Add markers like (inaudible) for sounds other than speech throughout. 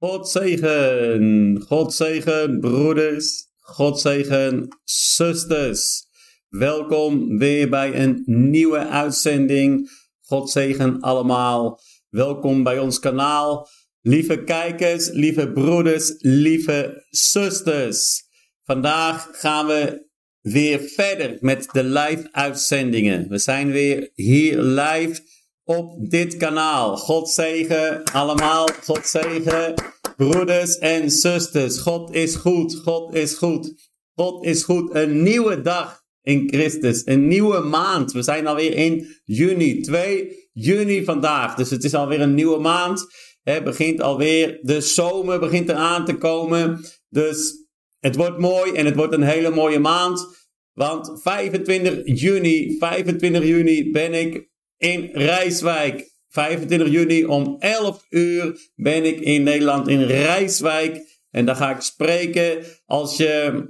God zegen, God zegen broeders, God zegen zusters. Welkom weer bij een nieuwe uitzending. God zegen allemaal. Welkom bij ons kanaal. Lieve kijkers, lieve broeders, lieve zusters. Vandaag gaan we weer verder met de live uitzendingen. We zijn weer hier live op dit kanaal. God zegen allemaal. God zegen broeders en zusters. God is goed. God is goed. God is goed. Een nieuwe dag in Christus. Een nieuwe maand. We zijn alweer in juni. 2 juni vandaag. Dus het is alweer een nieuwe maand. Het begint alweer. De zomer begint eraan te komen. Dus het wordt mooi en het wordt een hele mooie maand. Want 25 juni, 25 juni ben ik in Rijswijk. 25 juni om 11 uur ben ik in Nederland in Rijswijk. En daar ga ik spreken. Als je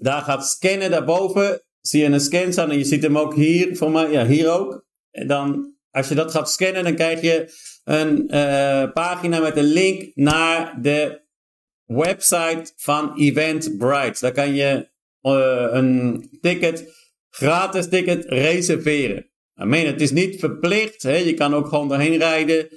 daar gaat scannen daarboven, zie je een scan staan en je ziet hem ook hier voor mij. Ja, hier ook. En dan, als je dat gaat scannen, dan krijg je een uh, pagina met een link naar de website van Eventbrite. Daar kan je uh, een ticket, gratis ticket reserveren. Amen. Het is niet verplicht. Hè? Je kan ook gewoon doorheen rijden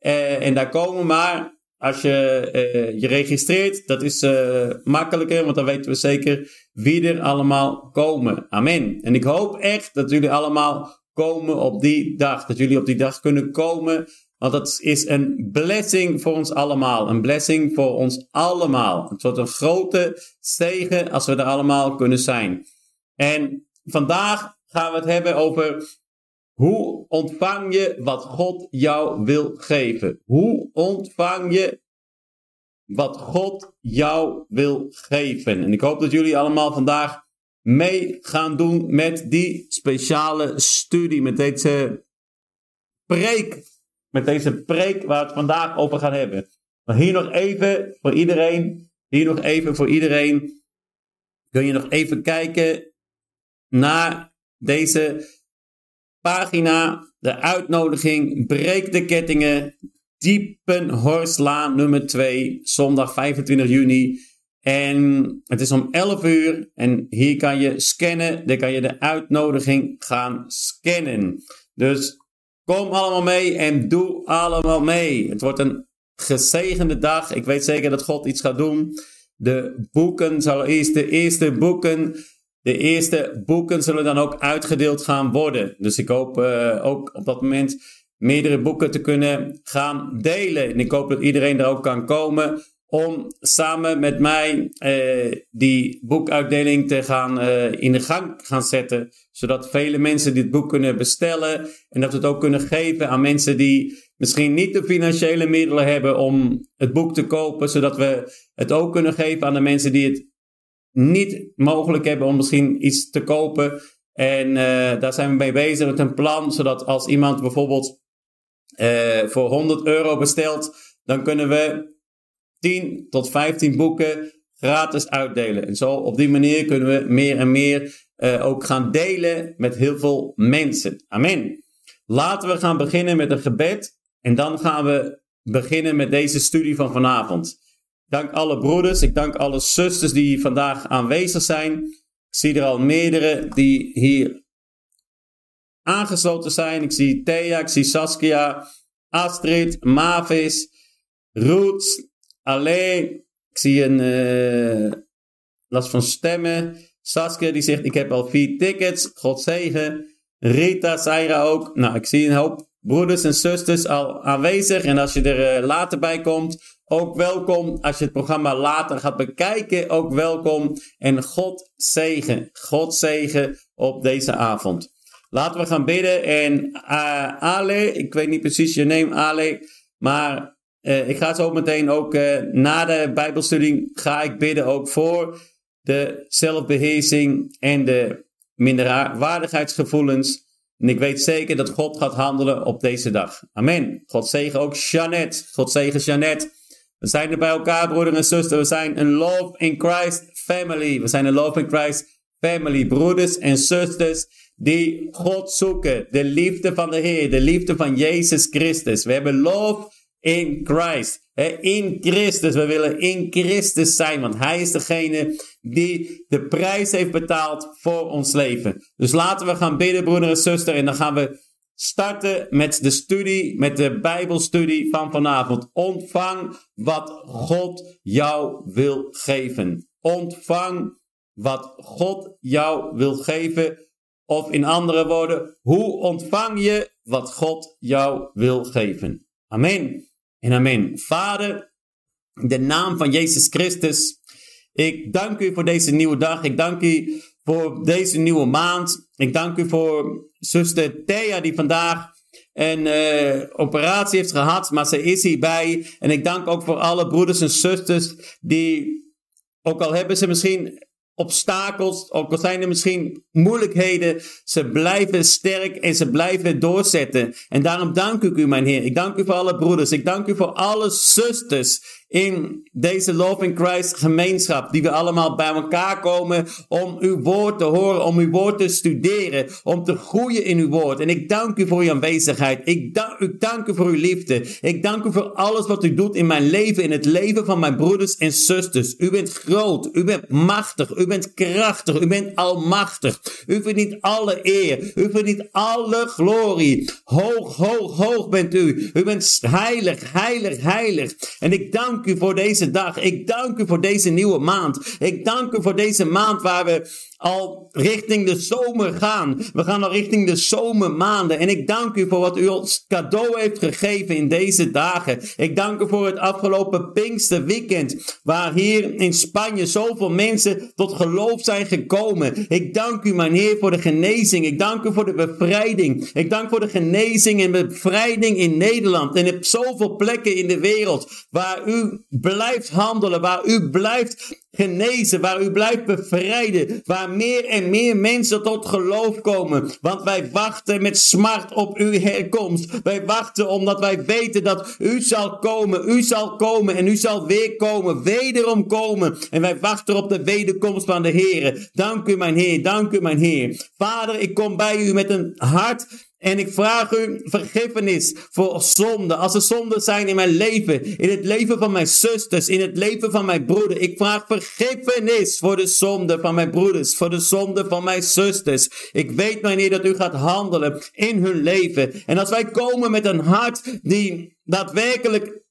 uh, en daar komen. Maar als je uh, je registreert, dat is uh, makkelijker, want dan weten we zeker wie er allemaal komen. Amen. En ik hoop echt dat jullie allemaal komen op die dag. Dat jullie op die dag kunnen komen. Want dat is een blessing voor ons allemaal. Een blessing voor ons allemaal. Het wordt een grote zegen als we er allemaal kunnen zijn. En vandaag gaan we het hebben over hoe ontvang je wat God jou wil geven? Hoe ontvang je wat God jou wil geven? En ik hoop dat jullie allemaal vandaag mee gaan doen met die speciale studie, met deze preek. Met deze preek waar we het vandaag over gaan hebben. Maar hier nog even voor iedereen, hier nog even voor iedereen, kun je nog even kijken naar deze pagina, de uitnodiging, breek de kettingen, Diepenhorstlaan nummer 2, zondag 25 juni. En het is om 11 uur en hier kan je scannen, dan kan je de uitnodiging gaan scannen. Dus kom allemaal mee en doe allemaal mee. Het wordt een gezegende dag. Ik weet zeker dat God iets gaat doen. De boeken, zal eerst de eerste boeken de eerste boeken zullen dan ook uitgedeeld gaan worden. Dus ik hoop uh, ook op dat moment meerdere boeken te kunnen gaan delen. En ik hoop dat iedereen er ook kan komen om samen met mij uh, die boekuitdeling te gaan uh, in de gang gaan zetten. Zodat vele mensen dit boek kunnen bestellen en dat we het ook kunnen geven aan mensen die misschien niet de financiële middelen hebben om het boek te kopen. Zodat we het ook kunnen geven aan de mensen die het niet mogelijk hebben om misschien iets te kopen. En uh, daar zijn we mee bezig met een plan, zodat als iemand bijvoorbeeld uh, voor 100 euro bestelt, dan kunnen we 10 tot 15 boeken gratis uitdelen. En zo op die manier kunnen we meer en meer uh, ook gaan delen met heel veel mensen. Amen. Laten we gaan beginnen met een gebed. En dan gaan we beginnen met deze studie van vanavond dank alle broeders, ik dank alle zusters die vandaag aanwezig zijn. Ik zie er al meerdere die hier aangesloten zijn. Ik zie Thea, ik zie Saskia, Astrid, Mavis, Roots, Ale. Ik zie een uh, last van stemmen. Saskia die zegt, ik heb al vier tickets. God zegen. Rita, Saira ook. Nou, ik zie een hoop broeders en zusters al aanwezig. En als je er uh, later bij komt, ook welkom. Als je het programma later gaat bekijken, ook welkom. En God zegen, God zegen op deze avond. Laten we gaan bidden. En uh, Ale, ik weet niet precies je naam Ale, maar uh, ik ga zo meteen ook uh, na de Bijbelstudie ga ik bidden ook voor de zelfbeheersing en de minderwaardigheidsgevoelens. En ik weet zeker dat God gaat handelen op deze dag. Amen. God zegen ook Jeannette. God zegen Jeannette. We zijn er bij elkaar, broeder en zuster. We zijn een Love in Christ family. We zijn een Love in Christ family. Broeders en zusters die God zoeken. De liefde van de Heer. De liefde van Jezus Christus. We hebben love in Christ. In Christus. We willen in Christus zijn, want Hij is degene die de prijs heeft betaald voor ons leven. Dus laten we gaan bidden, broeder en zuster, en dan gaan we starten met de studie, met de Bijbelstudie van vanavond. Ontvang wat God jou wil geven. Ontvang wat God jou wil geven. Of in andere woorden, hoe ontvang je wat God jou wil geven? Amen. En amen. Vader, in de naam van Jezus Christus, ik dank u voor deze nieuwe dag. Ik dank u voor deze nieuwe maand. Ik dank u voor zuster Thea die vandaag een uh, operatie heeft gehad, maar ze is hierbij. En ik dank ook voor alle broeders en zusters die, ook al hebben ze misschien obstakels, ook al zijn er misschien moeilijkheden, ze blijven sterk en ze blijven doorzetten. En daarom dank ik u, mijn Heer. Ik dank u voor alle broeders. Ik dank u voor alle zusters in deze Love in Christ gemeenschap, die we allemaal bij elkaar komen om uw woord te horen, om uw woord te studeren, om te groeien in uw woord. En ik dank u voor uw aanwezigheid. Ik dank, ik dank u voor uw liefde. Ik dank u voor alles wat u doet in mijn leven, in het leven van mijn broeders en zusters. U bent groot, u bent machtig, u bent krachtig, u bent almachtig. U verdient alle eer, u verdient alle glorie. Hoog, hoog, hoog bent u. U bent heilig, heilig, heilig. En ik dank dank u voor deze dag. Ik dank u voor deze nieuwe maand. Ik dank u voor deze maand waar we al richting de zomer gaan. We gaan al richting de zomermaanden. En ik dank u voor wat u ons cadeau heeft gegeven in deze dagen. Ik dank u voor het afgelopen Pinksterweekend. Waar hier in Spanje zoveel mensen tot geloof zijn gekomen. Ik dank u, mijn Heer, voor de genezing. Ik dank u voor de bevrijding. Ik dank voor de genezing en bevrijding in Nederland. En op zoveel plekken in de wereld. Waar u blijft handelen. Waar u blijft genezen, waar u blijft bevrijden, waar meer en meer mensen tot geloof komen. Want wij wachten met smart op uw herkomst. Wij wachten omdat wij weten dat u zal komen, u zal komen en u zal weer komen, wederom komen. En wij wachten op de wederkomst van de Heer. Dank u mijn Heer, dank u mijn Heer. Vader, ik kom bij u met een hart en ik vraag u vergiffenis voor zonde. Als er zonden zijn in mijn leven, in het leven van mijn zusters, in het leven van mijn broeder. Ik vraag vergiffenis voor de zonde van mijn broeders, voor de zonde van mijn zusters. Ik weet, meneer, dat u gaat handelen in hun leven. En als wij komen met een hart die daadwerkelijk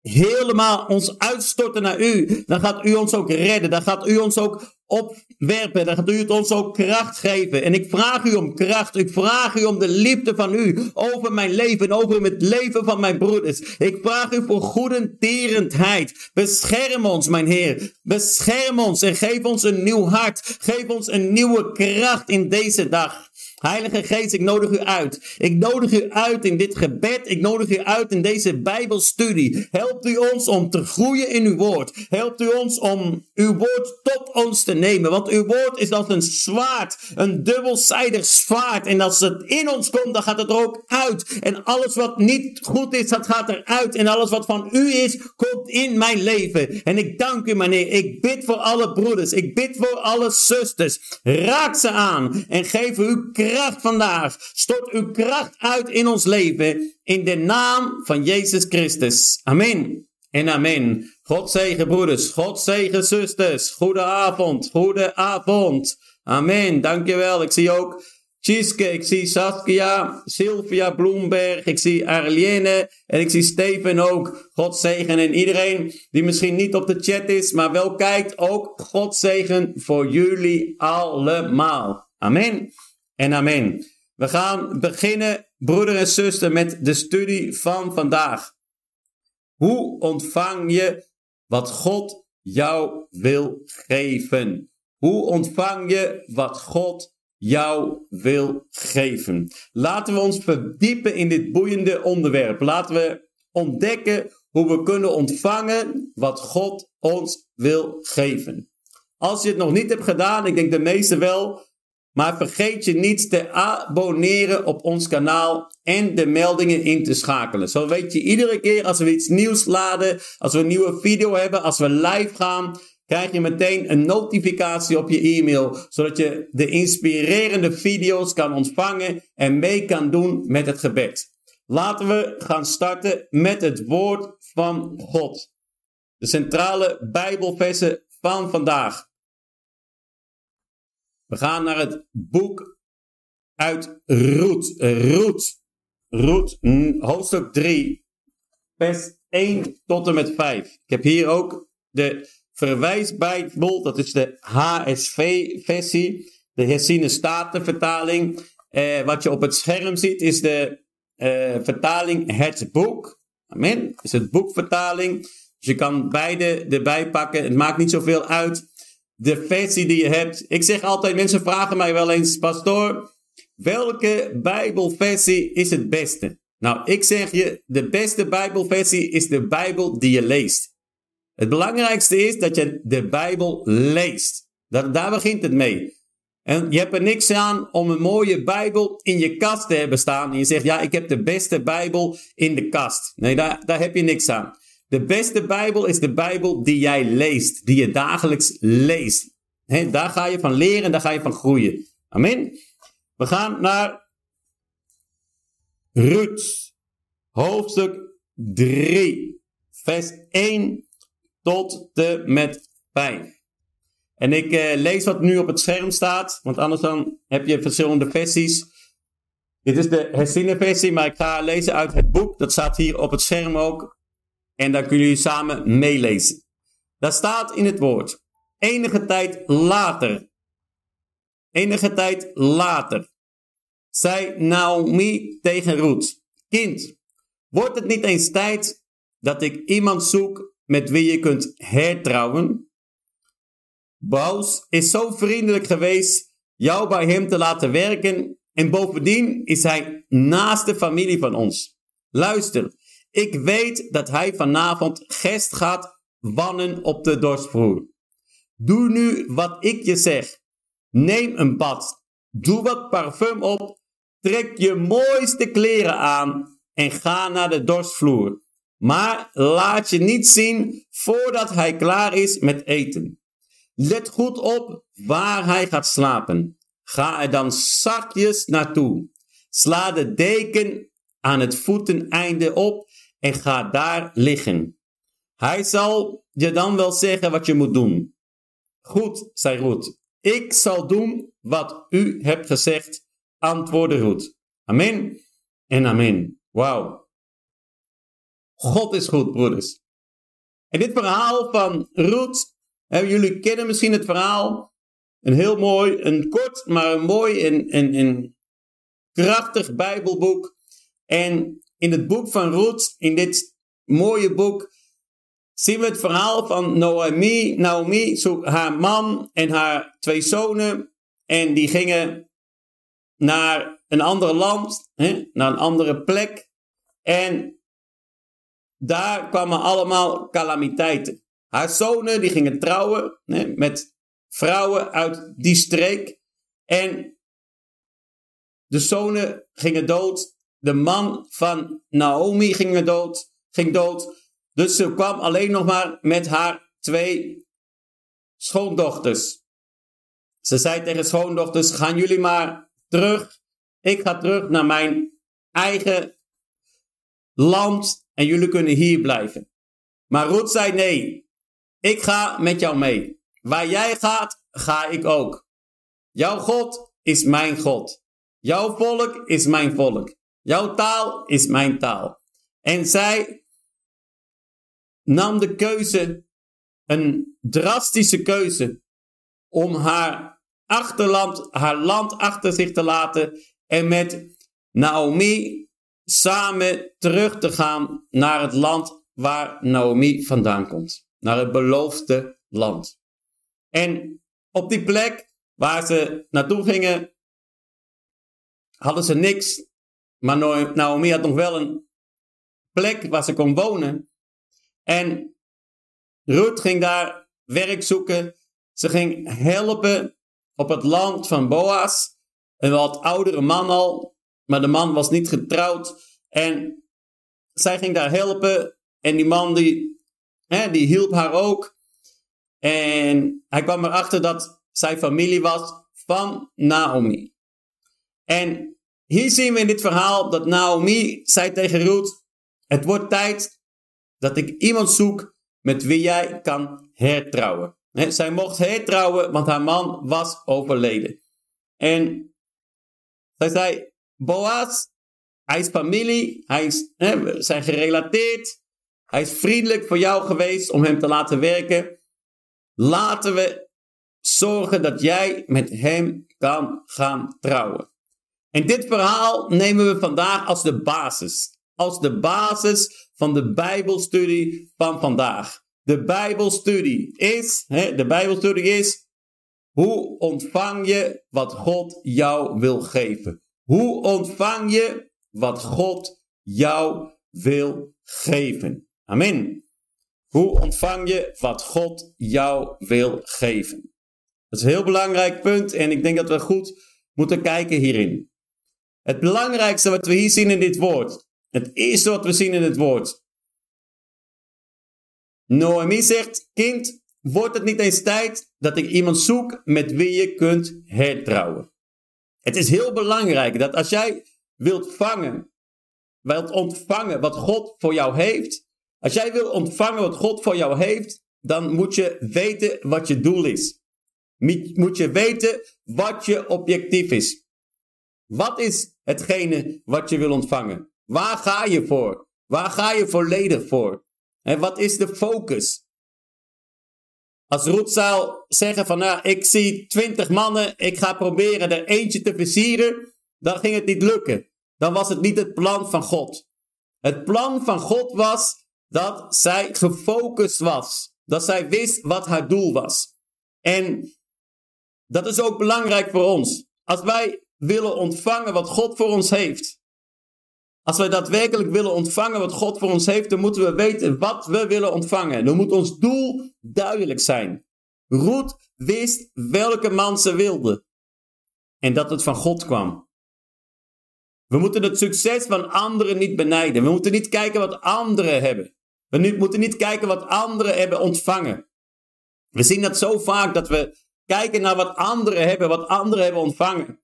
helemaal ons uitstorten naar u, dan gaat u ons ook redden. Dan gaat u ons ook opwerpen. Dan gaat u het ons ook kracht geven. En ik vraag u om kracht. Ik vraag u om de liefde van u over mijn leven en over het leven van mijn broeders. Ik vraag u voor goedertierendheid. Bescherm ons, mijn Heer. Bescherm ons en geef ons een nieuw hart. Geef ons een nieuwe kracht in deze dag. Heilige Geest, ik nodig u uit. Ik nodig u uit in dit gebed. Ik nodig u uit in deze Bijbelstudie. Helpt u ons om te groeien in uw woord. Helpt u ons om uw woord tot ons te nemen. Want uw woord is als een zwaard. Een dubbelzijdig zwaard. En als het in ons komt, dan gaat het er ook uit. En alles wat niet goed is, dat gaat eruit. En alles wat van u is, komt in mijn leven. En ik dank u, meneer. Ik bid voor alle broeders. Ik bid voor alle zusters. Raak ze aan. En geef u kracht kracht vandaag. Stort uw kracht uit in ons leven. In de naam van Jezus Christus. Amen. En amen. God zegen broeders. God zegen zusters. Goedenavond. Goedenavond. Amen. Dankjewel. Ik zie ook Tjiske, ik zie Saskia, Sylvia Bloemberg, ik zie Arlene en ik zie Steven ook. God zegen en iedereen die misschien niet op de chat is, maar wel kijkt, ook God zegen voor jullie allemaal. Amen en amen. We gaan beginnen, broeder en zuster, met de studie van vandaag. Hoe ontvang je wat God jou wil geven? Hoe ontvang je wat God jou wil geven? Laten we ons verdiepen in dit boeiende onderwerp. Laten we ontdekken hoe we kunnen ontvangen wat God ons wil geven. Als je het nog niet hebt gedaan, ik denk de meesten wel, maar vergeet je niet te abonneren op ons kanaal en de meldingen in te schakelen. Zo weet je iedere keer als we iets nieuws laden, als we een nieuwe video hebben, als we live gaan, krijg je meteen een notificatie op je e-mail, zodat je de inspirerende video's kan ontvangen en mee kan doen met het gebed. Laten we gaan starten met het woord van God. De centrale Bijbelversen van vandaag. We gaan naar het boek uit Roet. Roet. Roet, hoofdstuk 3, vers 1 tot en met 5. Ik heb hier ook de verwijsbijbel, dat is de HSV-versie, de herziene statenvertaling. Eh, wat je op het scherm ziet is de eh, vertaling Het Boek. Amen. Is het boekvertaling. Dus je kan beide erbij pakken. Het maakt niet zoveel uit. De versie die je hebt. Ik zeg altijd, mensen vragen mij wel eens, pastoor, welke Bijbelversie is het beste? Nou, ik zeg je, de beste Bijbelversie is de Bijbel die je leest. Het belangrijkste is dat je de Bijbel leest. Daar, daar begint het mee. En je hebt er niks aan om een mooie Bijbel in je kast te hebben staan. En je zegt, ja, ik heb de beste Bijbel in de kast. Nee, daar, daar heb je niks aan. De beste Bijbel is de Bijbel die jij leest, die je dagelijks leest. Daar ga je van leren, daar ga je van groeien. Amen. We gaan naar Rut, hoofdstuk 3, vers 1 tot de met 5. En ik uh, lees wat nu op het scherm staat, want anders dan heb je verschillende versies. Dit is de herziene versie, maar ik ga lezen uit het boek. Dat staat hier op het scherm ook. En dan kunnen jullie samen meelezen. Daar staat in het woord. Enige tijd later. Enige tijd later. Zei Naomi tegen Ruth. Kind, wordt het niet eens tijd dat ik iemand zoek met wie je kunt hertrouwen? Boos is zo vriendelijk geweest jou bij hem te laten werken en bovendien is hij naast de familie van ons. Luister, ik weet dat hij vanavond gest gaat wannen op de dorstvloer. Doe nu wat ik je zeg. Neem een bad. Doe wat parfum op. Trek je mooiste kleren aan en ga naar de dorstvloer. Maar laat je niet zien voordat hij klaar is met eten. Let goed op waar hij gaat slapen. Ga er dan zachtjes naartoe. Sla de deken aan het voeteneinde op en ga daar liggen. Hij zal je dan wel zeggen wat je moet doen. Goed, zei Ruth. Ik zal doen wat u hebt gezegd, antwoordde Ruth. Amen en amen. Wauw. God is goed, broeders. En dit verhaal van Ruth jullie kennen misschien het verhaal. Een heel mooi, een kort, maar een mooi en, en, en krachtig Bijbelboek. En in het boek van Ruth, in dit mooie boek, zien we het verhaal van Naomi. Naomi zoekt haar man en haar twee zonen. En die gingen naar een ander land, hè, naar een andere plek. En daar kwamen allemaal calamiteiten. Haar zonen die gingen trouwen met vrouwen uit die streek. En de zonen gingen dood. De man van Naomi ging dood. Ging dood. Dus ze kwam alleen nog maar met haar twee schoondochters. Ze zei tegen schoondochters: Gaan jullie maar terug. Ik ga terug naar mijn eigen land en jullie kunnen hier blijven. Maar Ruth zei: Nee, ik ga met jou mee. Waar jij gaat, ga ik ook. Jouw God is mijn God. Jouw volk is mijn volk. Jouw taal is mijn taal. En zij nam de keuze, een drastische keuze, om haar achterland, haar land achter zich te laten en met Naomi samen terug te gaan naar het land waar Naomi vandaan komt naar het beloofde land. En op die plek waar ze naartoe gingen, hadden ze niks. Maar Naomi had nog wel een plek waar ze kon wonen. En Ruth ging daar werk zoeken. Ze ging helpen op het land van Boas. Een wat oudere man al, maar de man was niet getrouwd. En zij ging daar helpen. En die man die die hielp haar ook. En hij kwam erachter dat zij familie was van Naomi. En hier zien we in dit verhaal dat Naomi zei tegen Ruth: Het wordt tijd dat ik iemand zoek met wie jij kan hertrouwen. zij mocht hertrouwen, want haar man was overleden. En zij zei: Boaz, hij is familie, hij is, we zijn gerelateerd, hij is vriendelijk voor jou geweest om hem te laten werken. Laten we zorgen dat jij met hem kan gaan trouwen. En dit verhaal nemen we vandaag als de basis. Als de basis van de Bijbelstudie van vandaag. De Bijbelstudie is, hè, de Bijbelstudie is, hoe ontvang je wat God jou wil geven? Hoe ontvang je wat God jou wil geven? Amen. Hoe ontvang je wat God jou wil geven? Dat is een heel belangrijk punt en ik denk dat we goed moeten kijken hierin. Het belangrijkste wat we hier zien in dit woord, het eerste wat we zien in het woord. Noemi zegt, kind, wordt het niet eens tijd dat ik iemand zoek met wie je kunt hertrouwen? Het is heel belangrijk dat als jij wilt vangen, wilt ontvangen wat God voor jou heeft, als jij wilt ontvangen wat God voor jou heeft, dan moet je weten wat je doel is. Moet je weten wat je objectief is. Wat is hetgene wat je wil ontvangen? Waar ga je voor? Waar ga je volledig voor? En wat is de focus? Als Ruth zou zeggen van nou, ik zie twintig mannen, ik ga proberen er eentje te versieren, dan ging het niet lukken. Dan was het niet het plan van God. Het plan van God was dat zij gefocust was. Dat zij wist wat haar doel was. En dat is ook belangrijk voor ons. Als wij willen ontvangen wat God voor ons heeft. Als wij daadwerkelijk willen ontvangen wat God voor ons heeft, dan moeten we weten wat we willen ontvangen. Dan moet ons doel duidelijk zijn. Ruth wist welke man ze wilde. En dat het van God kwam. We moeten het succes van anderen niet benijden. We moeten niet kijken wat anderen hebben. We moeten niet kijken wat anderen hebben ontvangen. We zien dat zo vaak dat we kijken naar wat anderen hebben, wat anderen hebben ontvangen.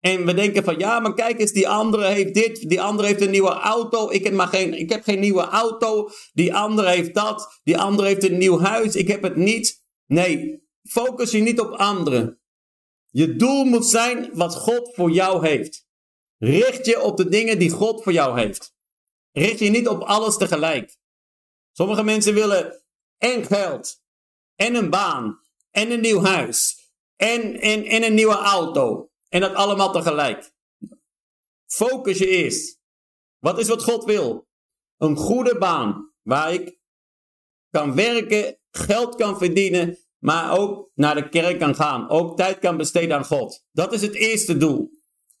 En we denken van ja, maar kijk eens, die andere heeft dit, die andere heeft een nieuwe auto, ik heb, maar geen, ik heb geen nieuwe auto, die andere heeft dat, die andere heeft een nieuw huis, ik heb het niet. Nee, focus je niet op anderen. Je doel moet zijn wat God voor jou heeft. Richt je op de dingen die God voor jou heeft. Richt je niet op alles tegelijk. Sommige mensen willen en geld, en een baan, en een nieuw huis, en, en, en een nieuwe auto. En dat allemaal tegelijk. Focus je eerst. Wat is wat God wil? Een goede baan waar ik kan werken, geld kan verdienen, maar ook naar de kerk kan gaan. Ook tijd kan besteden aan God. Dat is het eerste doel.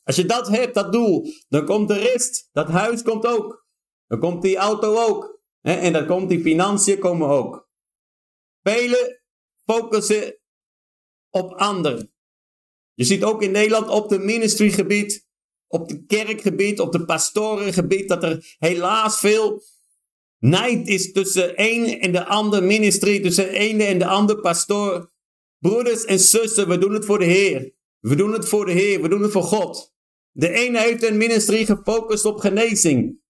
Als je dat hebt, dat doel, dan komt de rest. Dat huis komt ook. Dan komt die auto ook. En dan komt die financiën komen ook. Velen focussen op anderen. Je ziet ook in Nederland op de ministrygebied, op de kerkgebied, op de pastorengebied, dat er helaas veel nijd is tussen een en de andere ministry, tussen de ene en de andere pastoor. Broeders en zussen, we doen het voor de Heer. We doen het voor de Heer, we doen het voor God. De ene heeft een ministry gefocust op genezing.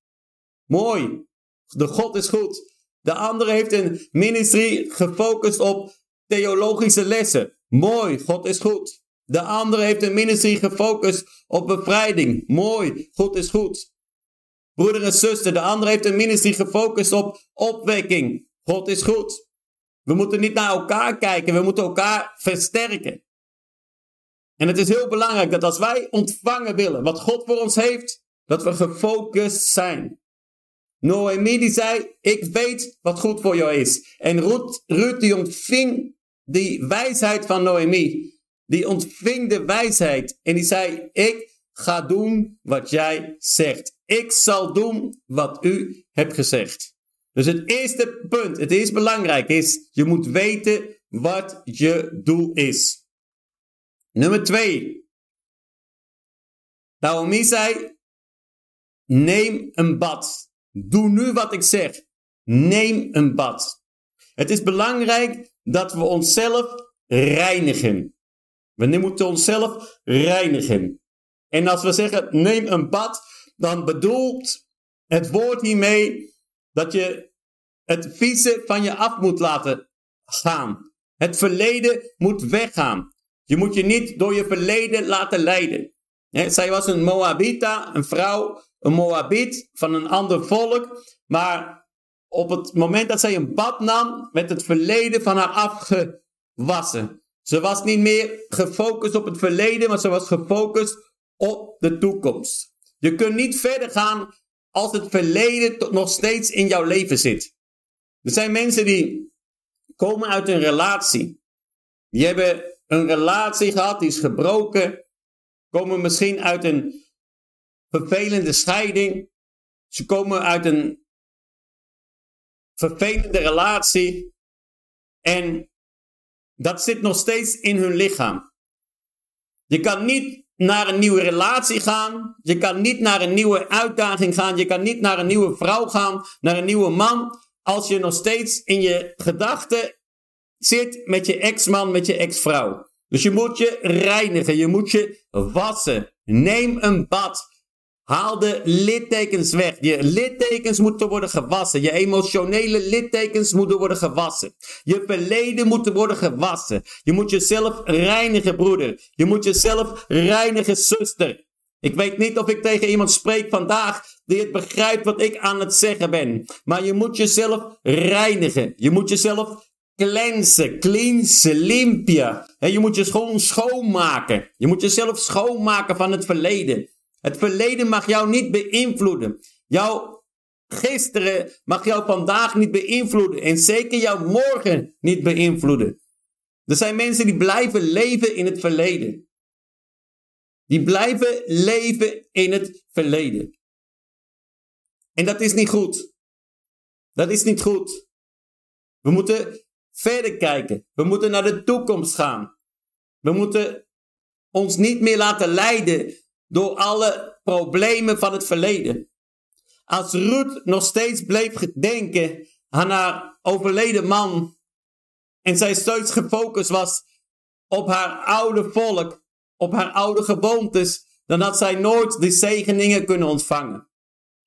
Mooi. De God is goed. De andere heeft een ministry gefocust op theologische lessen. Mooi, God is goed. De andere heeft een ministry gefocust op bevrijding. Mooi, God is goed. Broeder en zuster, de andere heeft een ministry gefocust op opwekking. God is goed. We moeten niet naar elkaar kijken, we moeten elkaar versterken. En het is heel belangrijk dat als wij ontvangen willen wat God voor ons heeft, dat we gefocust zijn. Noemi die zei, ik weet wat goed voor jou is. En Ruth, Ruth die ontving die wijsheid van Noemi die ontving de wijsheid en die zei: Ik ga doen wat jij zegt. Ik zal doen wat u hebt gezegd. Dus het eerste punt, het eerste belangrijk is: je moet weten wat je doel is. Nummer twee. Naomi zei: Neem een bad. Doe nu wat ik zeg. Neem een bad. Het is belangrijk dat we onszelf reinigen. We moeten onszelf reinigen. En als we zeggen neem een bad, dan bedoelt het woord hiermee dat je het vieze van je af moet laten gaan. Het verleden moet weggaan. Je moet je niet door je verleden laten leiden. zij was een Moabita, een vrouw, een Moabit van een ander volk. Maar op het moment dat zij een bad nam, werd het verleden van haar afgewassen. Ze was niet meer gefocust op het verleden, maar ze was gefocust op de toekomst. Je kunt niet verder gaan als het verleden nog steeds in jouw leven zit. Er zijn mensen die komen uit een relatie. Die hebben een relatie gehad, die is gebroken. Komen misschien uit een vervelende scheiding. Ze komen uit een vervelende relatie. En dat zit nog steeds in hun lichaam. Je kan niet naar een nieuwe relatie gaan. Je kan niet naar een nieuwe uitdaging gaan. Je kan niet naar een nieuwe vrouw gaan, naar een nieuwe man. Als je nog steeds in je gedachten zit met je ex-man, met je ex-vrouw. Dus je moet je reinigen, je moet je wassen. Neem een bad. Haal de littekens weg. Je littekens moeten worden gewassen. Je emotionele littekens moeten worden gewassen. Je verleden moet worden gewassen. Je moet jezelf reinigen, broeder. Je moet jezelf reinigen, zuster. Ik weet niet of ik tegen iemand spreek vandaag die het begrijpt wat ik aan het zeggen ben. Maar je moet jezelf reinigen. Je moet jezelf cleansen, cleansen, limpia. je moet je gewoon schoonmaken. Je moet jezelf schoonmaken van het verleden. Het verleden mag jou niet beïnvloeden. Jouw gisteren mag jou vandaag niet beïnvloeden. En zeker jouw morgen niet beïnvloeden. Er zijn mensen die blijven leven in het verleden. Die blijven leven in het verleden. En dat is niet goed. Dat is niet goed. We moeten verder kijken. We moeten naar de toekomst gaan. We moeten ons niet meer laten leiden door alle problemen van het verleden. Als Ruth nog steeds bleef denken aan haar overleden man en zij steeds gefocust was op haar oude volk, op haar oude gewoontes, dan had zij nooit de zegeningen kunnen ontvangen.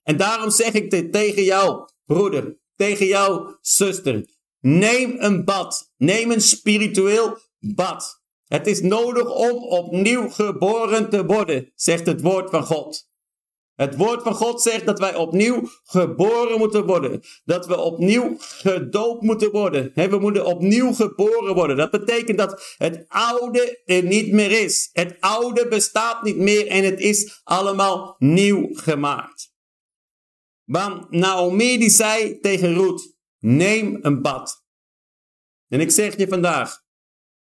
En daarom zeg ik dit tegen jou, broeder, tegen jou, zuster. Neem een bad. Neem een spiritueel bad. Het is nodig om opnieuw geboren te worden, zegt het woord van God. Het woord van God zegt dat wij opnieuw geboren moeten worden. Dat we opnieuw gedoopt moeten worden. We moeten opnieuw geboren worden. Dat betekent dat het oude er niet meer is. Het oude bestaat niet meer en het is allemaal nieuw gemaakt. Want Naomi die zei tegen Ruth, neem een bad. En ik zeg je vandaag,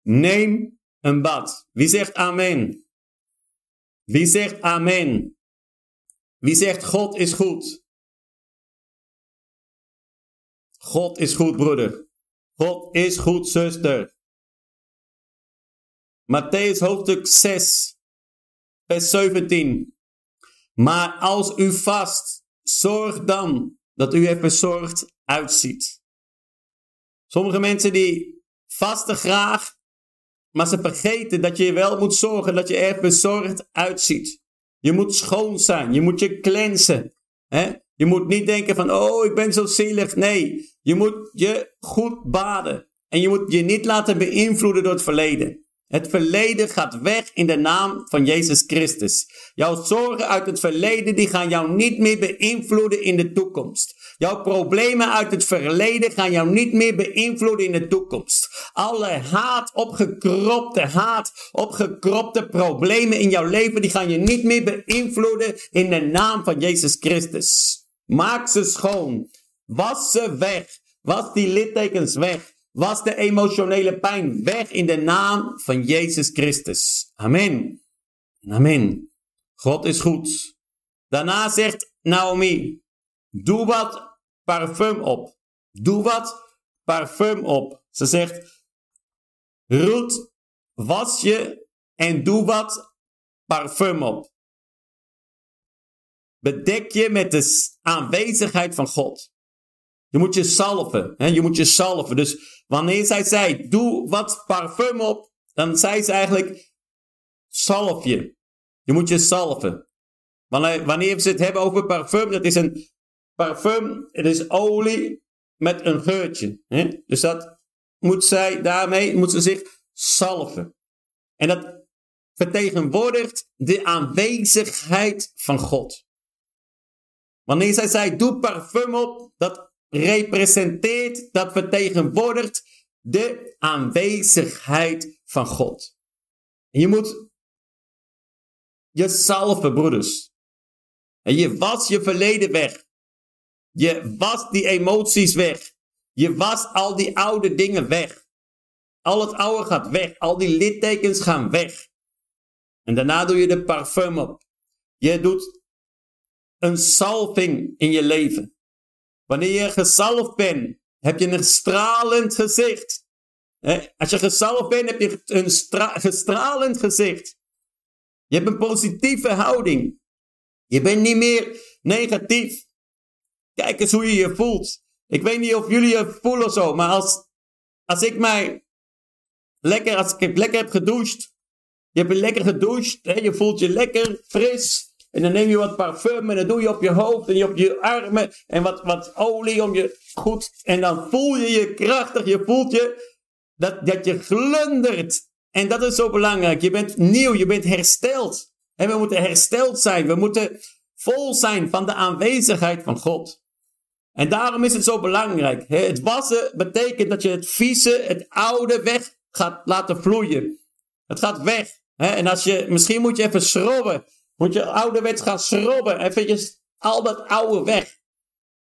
neem een bad. Wie zegt amen? Wie zegt amen? Wie zegt God is goed? God is goed, broeder. God is goed, zuster. Matthäus hoofdstuk 6, vers 17. Maar als u vast, zorg dan dat u er verzorgd uitziet. Sommige mensen die vasten graag, maar ze vergeten dat je wel moet zorgen dat je er verzorgd uitziet. Je moet schoon zijn, je moet je cleansen. Je moet niet denken van, oh, ik ben zo zielig. Nee, je moet je goed baden. En je moet je niet laten beïnvloeden door het verleden. Het verleden gaat weg in de naam van Jezus Christus. Jouw zorgen uit het verleden die gaan jou niet meer beïnvloeden in de toekomst. Jouw problemen uit het verleden gaan jou niet meer beïnvloeden in de toekomst. Alle haat, opgekropte haat, opgekropte problemen in jouw leven, die gaan je niet meer beïnvloeden in de naam van Jezus Christus. Maak ze schoon. Was ze weg. Was die littekens weg. Was de emotionele pijn weg in de naam van Jezus Christus. Amen. Amen. God is goed. Daarna zegt Naomi, doe wat parfum op. Doe wat parfum op. Ze zegt, Ruth, was je en doe wat parfum op. Bedek je met de aanwezigheid van God. Je moet je salven. Hè? Je moet je salven. Dus wanneer zij zei, doe wat parfum op, dan zei ze eigenlijk, salf je. Je moet je salven. Wanneer, wanneer we het hebben over parfum, dat is een parfum, het is olie met een geurtje. Hè? Dus dat moet zij, daarmee moet ze zich salven. En dat vertegenwoordigt de aanwezigheid van God. Wanneer zij zei, doe parfum op, dat representeert, dat vertegenwoordigt de aanwezigheid van God. Je moet je salven, broeders. En je was je verleden weg. Je was die emoties weg. Je was al die oude dingen weg. Al het oude gaat weg. Al die littekens gaan weg. En daarna doe je de parfum op. Je doet een salving in je leven. Wanneer je gezalfd bent, heb je een stralend gezicht. Als je gezalfd bent, heb je een gestralend gezicht. Je hebt een positieve houding. Je bent niet meer negatief. Kijk eens hoe je je voelt. Ik weet niet of jullie je voelen zo, maar als, als ik mij lekker, als ik lekker heb gedoucht, je hebt lekker gedoucht, hè, je voelt je lekker fris. En dan neem je wat parfum en dan doe je op je hoofd en op je armen en wat, wat olie om je goed. En dan voel je je krachtig, je voelt je dat, dat je glundert. En dat is zo belangrijk. Je bent nieuw, je bent hersteld. En we moeten hersteld zijn. We moeten vol zijn van de aanwezigheid van God. En daarom is het zo belangrijk. Het wassen betekent dat je het vieze, het oude weg gaat laten vloeien. Het gaat weg. En als je, misschien moet je even schrobben. Moet je ouderwets gaan schrobben. Even al dat oude weg.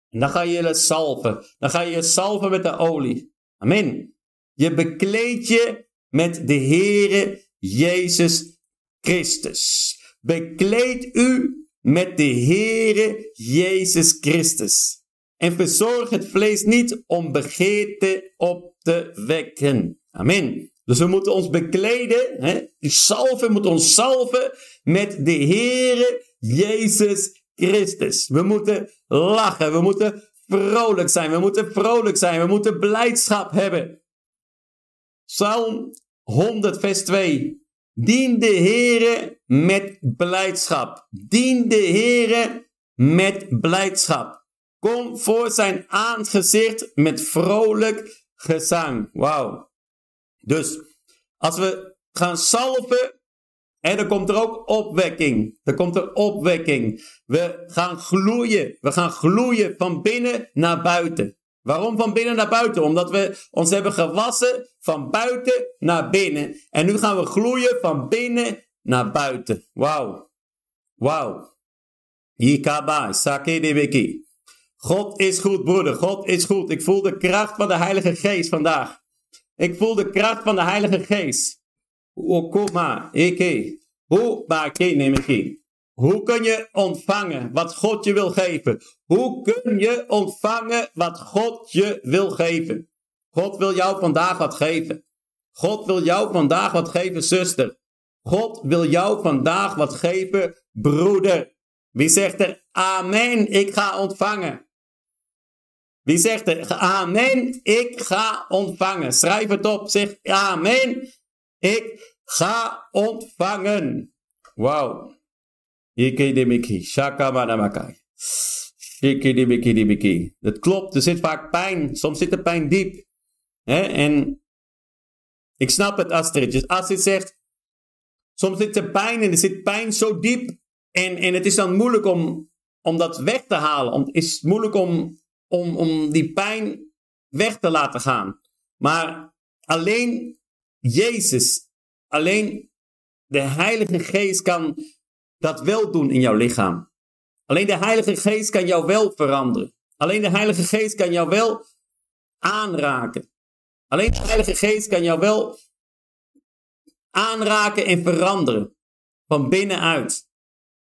En dan ga je je salven. Dan ga je je salven met de olie. Amen. Je bekleed je met de Heere Jezus Christus. Bekleed u met de Heere Jezus Christus. En verzorg het vlees niet om begeerte op te wekken. Amen. Dus we moeten ons bekleden, hè? moeten ons salven met de Heere Jezus Christus. We moeten lachen, we moeten vrolijk zijn, we moeten vrolijk zijn, we moeten blijdschap hebben. Psalm 100 vers 2. Dien de Heere met blijdschap. Dien de Heere met blijdschap. Kom voor zijn aangezicht met vrolijk gezang. Wauw. Dus als we gaan salven, en dan komt er ook opwekking. Er komt er opwekking. We gaan gloeien. We gaan gloeien van binnen naar buiten. Waarom van binnen naar buiten? Omdat we ons hebben gewassen van buiten naar binnen. En nu gaan we gloeien van binnen naar buiten. Wauw. Wauw. Yikaba, sake God is goed, broeder. God is goed. Ik voel de kracht van de Heilige Geest vandaag. Ik voel de kracht van de Heilige Geest. Okoma, eke. Hoe Hoe kun je ontvangen wat God je wil geven? Hoe kun je ontvangen wat God je wil geven? God wil jou vandaag wat geven. God wil jou vandaag wat geven, zuster. God wil jou vandaag wat geven, broeder. Wie zegt er, amen, ik ga ontvangen. Wie zegt er, amen, ik ga ontvangen. Schrijf het op, zeg amen, ik ga ontvangen. Wauw. Dat klopt, er zit vaak pijn. Soms zit de pijn diep. En ik snap het, Astrid. Dus Astrid zegt, soms zit er pijn en er zit pijn zo diep. En, en het is dan moeilijk om, om dat weg te halen. het is moeilijk om om, om die pijn weg te laten gaan. Maar alleen Jezus, alleen de Heilige Geest kan dat wel doen in jouw lichaam. Alleen de Heilige Geest kan jou wel veranderen. Alleen de Heilige Geest kan jou wel aanraken. Alleen de Heilige Geest kan jou wel aanraken en veranderen. Van binnenuit.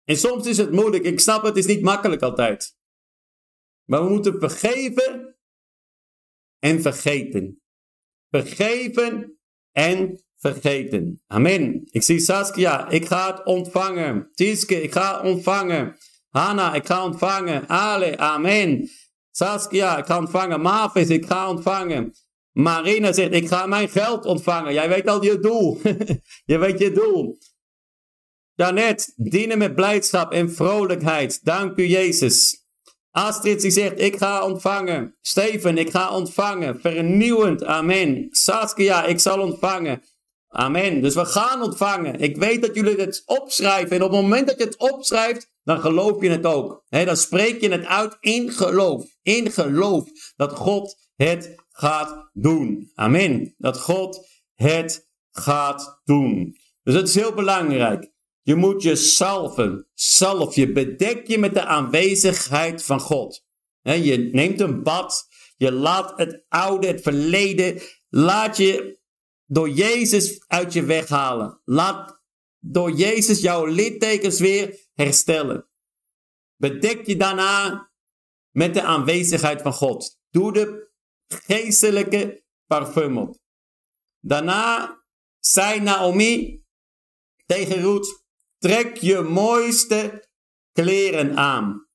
En soms is het moeilijk. Ik snap het, is niet makkelijk altijd. Maar we moeten vergeven en vergeten. Vergeven en vergeten. Amen. Ik zie Saskia, ik ga het ontvangen. Tieske, ik ga ontvangen. Hanna, ik ga ontvangen. Ale, amen. Saskia, ik ga ontvangen. Mavis, ik ga ontvangen. Marina zegt, ik ga mijn geld ontvangen. Jij weet al je doel. (laughs) je weet je doel. Daarnet, dienen met blijdschap en vrolijkheid. Dank u, Jezus. Astrid die zegt, ik ga ontvangen. Steven, ik ga ontvangen. Vernieuwend, amen. Saskia, ik zal ontvangen. Amen. Dus we gaan ontvangen. Ik weet dat jullie het opschrijven. En op het moment dat je het opschrijft, dan geloof je het ook. dan spreek je het uit in geloof. In geloof dat God het gaat doen. Amen. Dat God het gaat doen. Dus dat is heel belangrijk. Je moet je salven. Salf je. Bedek je met de aanwezigheid van God. je neemt een bad. Je laat het oude, het verleden, laat je door Jezus uit je weghalen. Laat door Jezus jouw littekens weer herstellen. Bedek je daarna met de aanwezigheid van God. Doe de geestelijke parfum op. Daarna zei Naomi tegen Ruth, trek je mooiste kleren aan.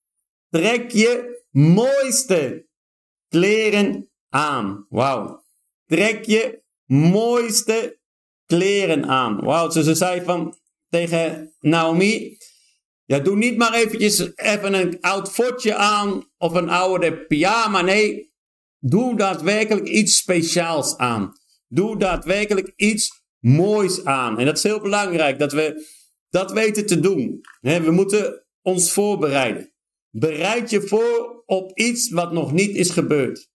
Trek je mooiste kleren aan. Wauw. Trek je mooiste kleren aan. Wauw, dus ze zei van tegen Naomi, ja, doe niet maar eventjes even een oud fotje aan of een oude pyjama. Nee, doe daadwerkelijk iets speciaals aan. Doe daadwerkelijk iets moois aan. En dat is heel belangrijk dat we dat weten te doen. We moeten ons voorbereiden. Bereid je voor op iets wat nog niet is gebeurd.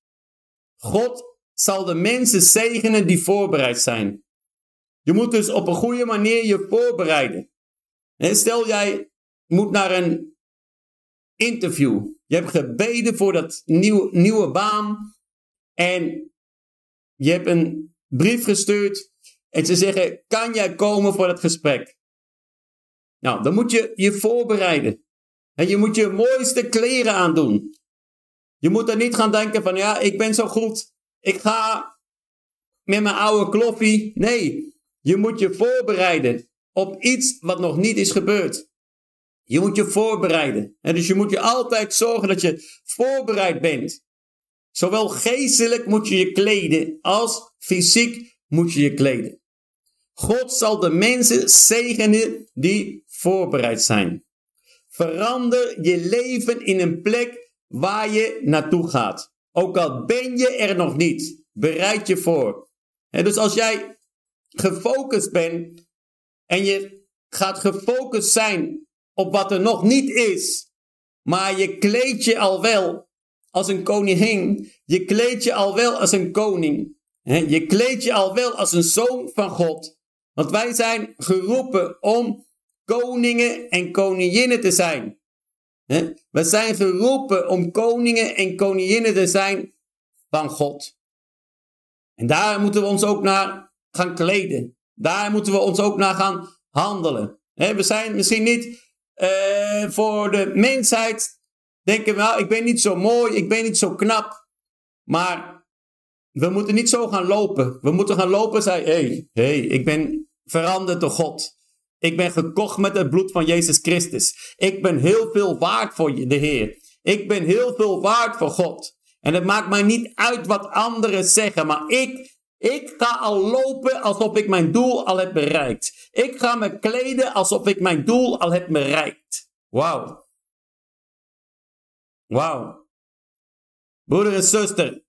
God zal de mensen zegenen die voorbereid zijn. Je moet dus op een goede manier je voorbereiden. Stel jij moet naar een interview. Je hebt gebeden voor dat nieuw, nieuwe baan. En je hebt een brief gestuurd. En ze zeggen: Kan jij komen voor dat gesprek? Nou, dan moet je je voorbereiden. En je moet je mooiste kleren aandoen. Je moet er niet gaan denken van ja, ik ben zo goed. Ik ga met mijn oude kloffie. Nee, je moet je voorbereiden op iets wat nog niet is gebeurd. Je moet je voorbereiden. En dus je moet je altijd zorgen dat je voorbereid bent. Zowel geestelijk moet je je kleden als fysiek moet je je kleden. God zal de mensen zegenen die voorbereid zijn. Verander je leven in een plek waar je naartoe gaat. Ook al ben je er nog niet, bereid je voor. En dus als jij gefocust bent en je gaat gefocust zijn op wat er nog niet is, maar je kleed je al wel als een koningin, je kleed je al wel als een koning, je kleed je al wel als een zoon van God. Want wij zijn geroepen om koningen en koninginnen te zijn. We zijn geroepen om koningen en koninginnen te zijn van God. En daar moeten we ons ook naar gaan kleden. Daar moeten we ons ook naar gaan handelen. We zijn misschien niet uh, voor de mensheid, denken we, nou, ik ben niet zo mooi, ik ben niet zo knap. Maar we moeten niet zo gaan lopen. We moeten gaan lopen en zeggen, hé, hey, hey, ik ben veranderd door God. Ik ben gekocht met het bloed van Jezus Christus. Ik ben heel veel waard voor de Heer. Ik ben heel veel waard voor God. En het maakt mij niet uit wat anderen zeggen, maar ik, ik ga al lopen alsof ik mijn doel al heb bereikt. Ik ga me kleden alsof ik mijn doel al heb bereikt. Wauw. Wauw. Broeder en zuster,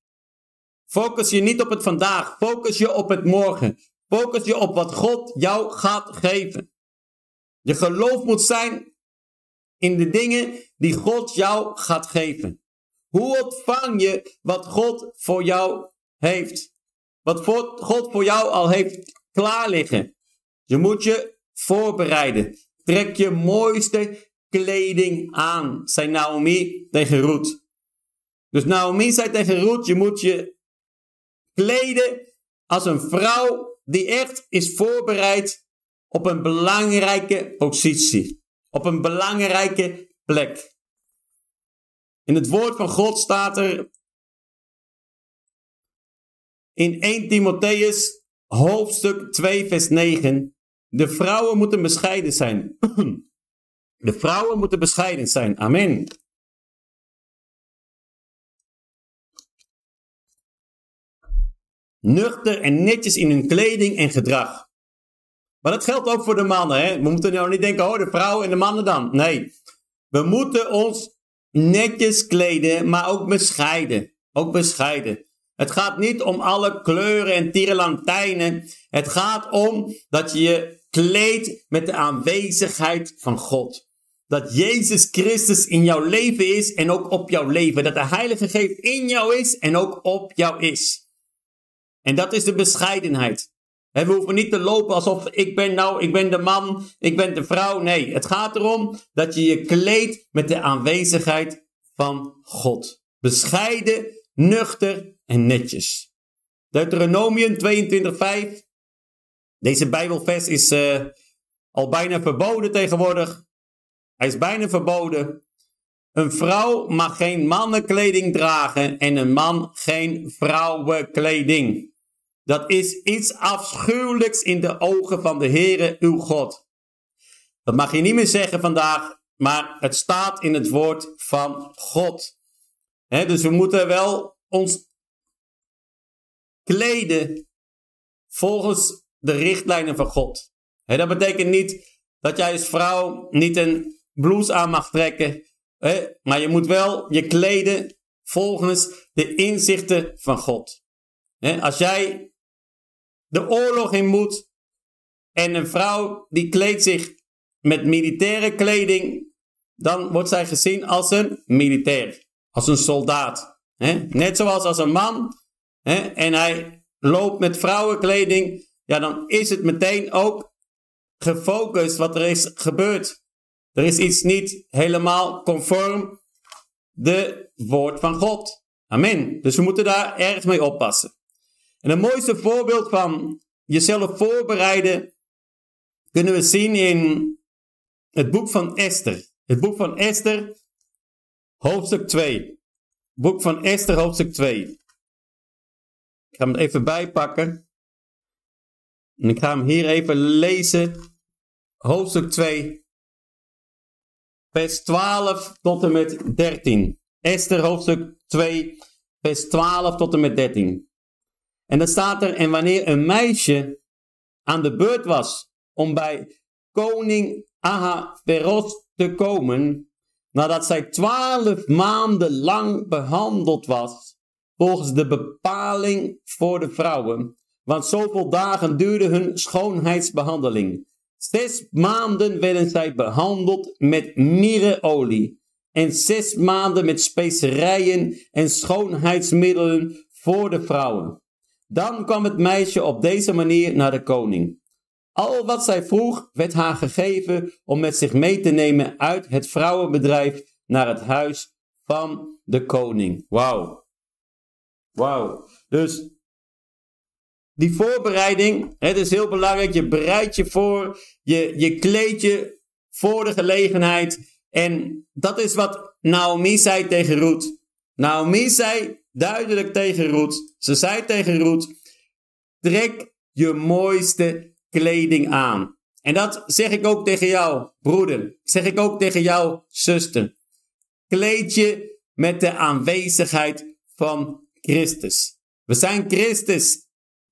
focus je niet op het vandaag, focus je op het morgen. Focus je op wat God jou gaat geven. Je geloof moet zijn in de dingen die God jou gaat geven. Hoe ontvang je wat God voor jou heeft? Wat God voor jou al heeft klaar liggen. Je moet je voorbereiden. Trek je mooiste kleding aan, zei Naomi tegen Ruth. Dus Naomi zei tegen Ruth, je moet je kleden als een vrouw die echt is voorbereid op een belangrijke positie. Op een belangrijke plek. In het woord van God staat er in 1 Timotheus hoofdstuk 2 vers 9. De vrouwen moeten bescheiden zijn. (clears throat) De vrouwen moeten bescheiden zijn. Amen. Nuchter en netjes in hun kleding en gedrag. Maar dat geldt ook voor de mannen. Hè? We moeten nou niet denken, oh, de vrouwen en de mannen dan. Nee. We moeten ons netjes kleden, maar ook bescheiden. Ook bescheiden. Het gaat niet om alle kleuren en tierenlantijnen. Het gaat om dat je je kleedt met de aanwezigheid van God. Dat Jezus Christus in jouw leven is en ook op jouw leven. Dat de Heilige Geest in jou is en ook op jou is. En dat is de bescheidenheid. We hoeven niet te lopen alsof ik ben nou, ik ben de man, ik ben de vrouw. Nee, het gaat erom dat je je kleedt met de aanwezigheid van God. Bescheiden, nuchter en netjes. Deuteronomium 22:5. Deze Bijbelvers is uh, al bijna verboden tegenwoordig. Hij is bijna verboden. Een vrouw mag geen mannenkleding dragen en een man geen vrouwenkleding. Dat is iets afschuwelijks in de ogen van de Heere uw God. Dat mag je niet meer zeggen vandaag, maar het staat in het woord van God. dus we moeten wel ons kleden volgens de richtlijnen van God. dat betekent niet dat jij als vrouw niet een blouse aan mag trekken, maar je moet wel je kleden volgens de inzichten van God. als jij de oorlog in moet en een vrouw die kleedt zich met militaire kleding, dan wordt zij gezien als een militair, als een soldaat. Net zoals als een man en hij loopt met vrouwenkleding, ja, dan is het meteen ook gefocust wat er is gebeurd. Er is iets niet helemaal conform de woord van God. Amen. Dus we moeten daar erg mee oppassen. En het mooiste voorbeeld van jezelf voorbereiden kunnen we zien in het boek van Esther. Het boek van Esther, hoofdstuk 2. Boek van Esther, hoofdstuk 2. Ik ga hem even bijpakken. En ik ga hem hier even lezen. Hoofdstuk 2, vers 12 tot en met 13. Esther, hoofdstuk 2, vers 12 tot en met 13. En dan staat er, en wanneer een meisje aan de beurt was om bij koning Ahasveros te komen, nadat zij twaalf maanden lang behandeld was, volgens de bepaling voor de vrouwen, want zoveel dagen duurde hun schoonheidsbehandeling. Zes maanden werden zij behandeld met mirreolie en zes maanden met specerijen en schoonheidsmiddelen voor de vrouwen. Dan kwam het meisje op deze manier naar de koning. Al wat zij vroeg werd haar gegeven om met zich mee te nemen uit het vrouwenbedrijf naar het huis van de koning. Wauw. Wauw. Dus die voorbereiding, het is heel belangrijk. Je bereidt je voor, je, je kleed je voor de gelegenheid. En dat is wat Naomi zei tegen Ruth. Naomi zei duidelijk tegen Ruth. Ze zei tegen Ruth: trek je mooiste kleding aan. En dat zeg ik ook tegen jou, broeder. Zeg ik ook tegen jou, zuster. Kleed je met de aanwezigheid van Christus. We zijn Christus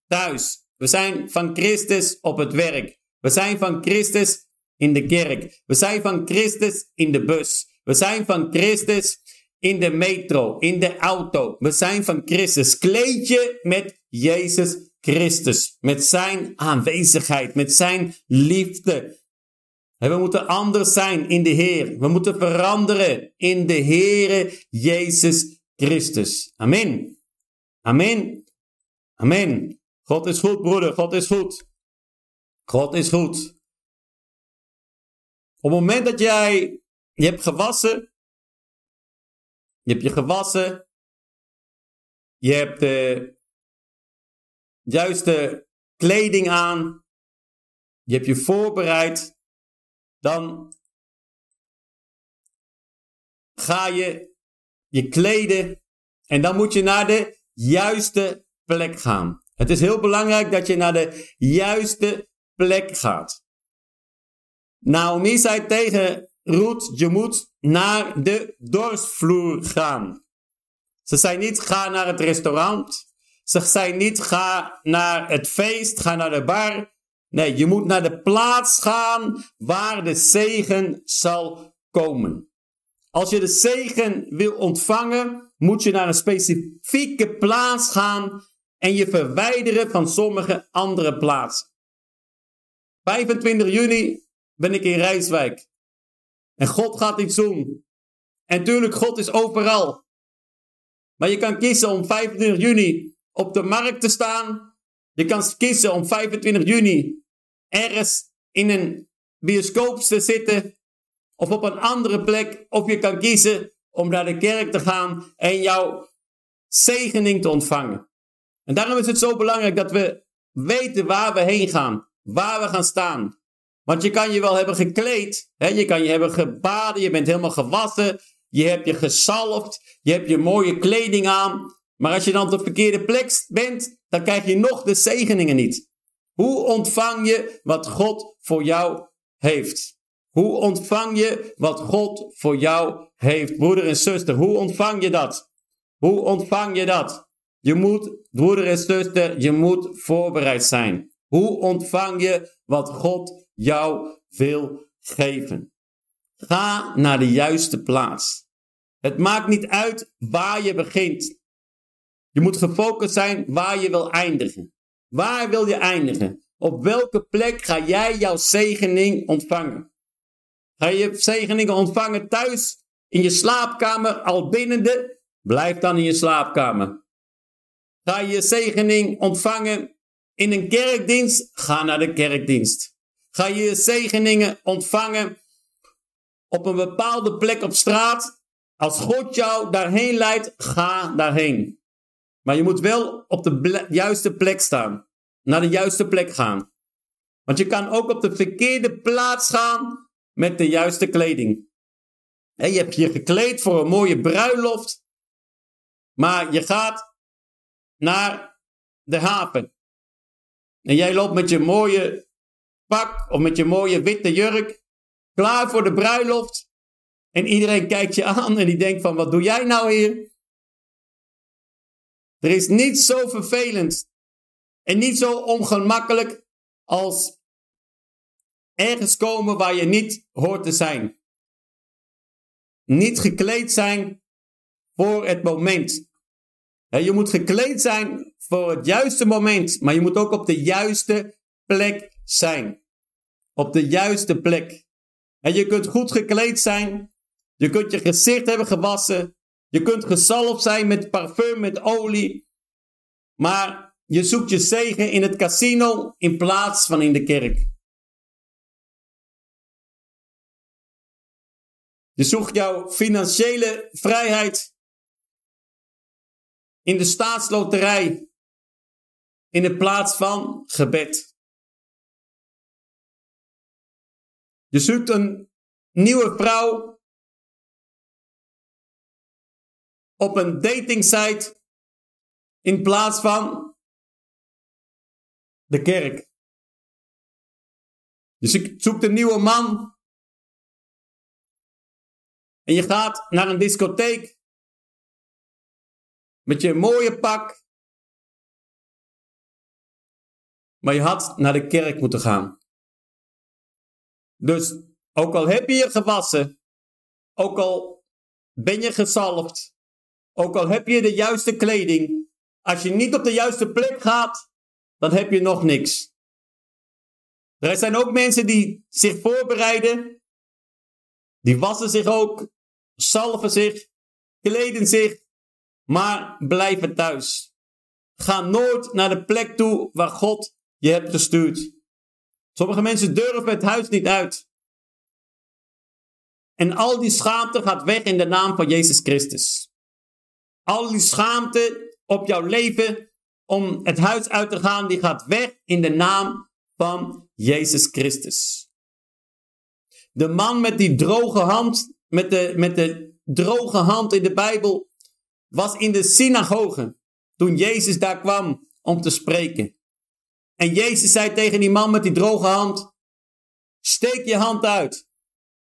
thuis. We zijn van Christus op het werk. We zijn van Christus in de kerk. We zijn van Christus in de bus. We zijn van Christus in de metro, in de auto. We zijn van Christus. Kleed je met Jezus Christus. Met zijn aanwezigheid, met zijn liefde. En we moeten anders zijn in de Heer. We moeten veranderen in de Heere Jezus Christus. Amen. Amen. Amen. God is goed, broeder. God is goed. God is goed. Op het moment dat jij je hebt gewassen, je hebt je gewassen, je hebt de juiste kleding aan, je hebt je voorbereid, dan ga je je kleden en dan moet je naar de juiste plek gaan. Het is heel belangrijk dat je naar de juiste plek gaat. Naomi zei tegen Ruth, je moet naar de dorsvloer gaan. Ze zei niet, ga naar het restaurant. Ze zei niet, ga naar het feest, ga naar de bar. Nee, je moet naar de plaats gaan waar de zegen zal komen. Als je de zegen wil ontvangen, moet je naar een specifieke plaats gaan en je verwijderen van sommige andere plaatsen. 25 juni ben ik in Rijswijk. En God gaat iets doen. En tuurlijk, God is overal. Maar je kan kiezen om 25 juni op de markt te staan. Je kan kiezen om 25 juni ergens in een bioscoop te zitten. Of op een andere plek. Of je kan kiezen om naar de kerk te gaan en jouw zegening te ontvangen. En daarom is het zo belangrijk dat we weten waar we heen gaan. Waar we gaan staan. Want je kan je wel hebben gekleed. Hè? Je kan je hebben gebaden. Je bent helemaal gewassen. Je hebt je gesalfd. Je hebt je mooie kleding aan. Maar als je dan op de verkeerde plek bent, dan krijg je nog de zegeningen niet. Hoe ontvang je wat God voor jou heeft? Hoe ontvang je wat God voor jou heeft? Broeder en zuster, hoe ontvang je dat? Hoe ontvang je dat? Je moet, broeder en zuster, je moet voorbereid zijn. Hoe ontvang je wat God jou wil geven? Ga naar de juiste plaats. Het maakt niet uit waar je begint. Je moet gefocust zijn waar je wil eindigen. Waar wil je eindigen? Op welke plek ga jij jouw zegening ontvangen? Ga je zegeningen ontvangen thuis, in je slaapkamer, al binnende? Blijf dan in je slaapkamer. Ga je zegening ontvangen in een kerkdienst? Ga naar de kerkdienst. Ga je zegeningen ontvangen op een bepaalde plek op straat? Als God jou daarheen leidt, ga daarheen. Maar je moet wel op de juiste plek staan. Naar de juiste plek gaan. Want je kan ook op de verkeerde plaats gaan met de juiste kleding. je hebt je gekleed voor een mooie bruiloft. Maar je gaat naar de haven. En jij loopt met je mooie pak of met je mooie witte jurk. Klaar voor de bruiloft. En iedereen kijkt je aan en die denkt van wat doe jij nou hier? Er is niets zo vervelend en niet zo ongemakkelijk als ergens komen waar je niet hoort te zijn. Niet gekleed zijn voor het moment. Je moet gekleed zijn voor het juiste moment, maar je moet ook op de juiste plek zijn. Op de juiste plek. En je kunt goed gekleed zijn, je kunt je gezicht hebben gewassen, je kunt gezalfd zijn met parfum, met olie. Maar je zoekt je zegen in het casino in plaats van in de kerk. Je zoekt jouw financiële vrijheid in de staatsloterij in de plaats van gebed. Je zoekt een nieuwe vrouw op een datingsite in plaats van de kerk. Je zoekt een nieuwe man. En je gaat naar een discotheek. Met je mooie pak. Maar je had naar de kerk moeten gaan. Dus ook al heb je je gewassen. Ook al ben je gezalfd. Ook al heb je de juiste kleding, als je niet op de juiste plek gaat, dan heb je nog niks. Er zijn ook mensen die zich voorbereiden. Die wassen zich ook, salven zich, kleden zich, maar blijven thuis. Ga nooit naar de plek toe waar God je hebt gestuurd. Sommige mensen durven het huis niet uit. En al die schaamte gaat weg in de naam van Jezus Christus. Al die schaamte op jouw leven om het huis uit te gaan, die gaat weg in de naam van Jezus Christus. De man met die droge hand, met de, met de droge hand in de Bijbel, was in de synagoge toen Jezus daar kwam om te spreken. En Jezus zei tegen die man met die droge hand, steek je hand uit.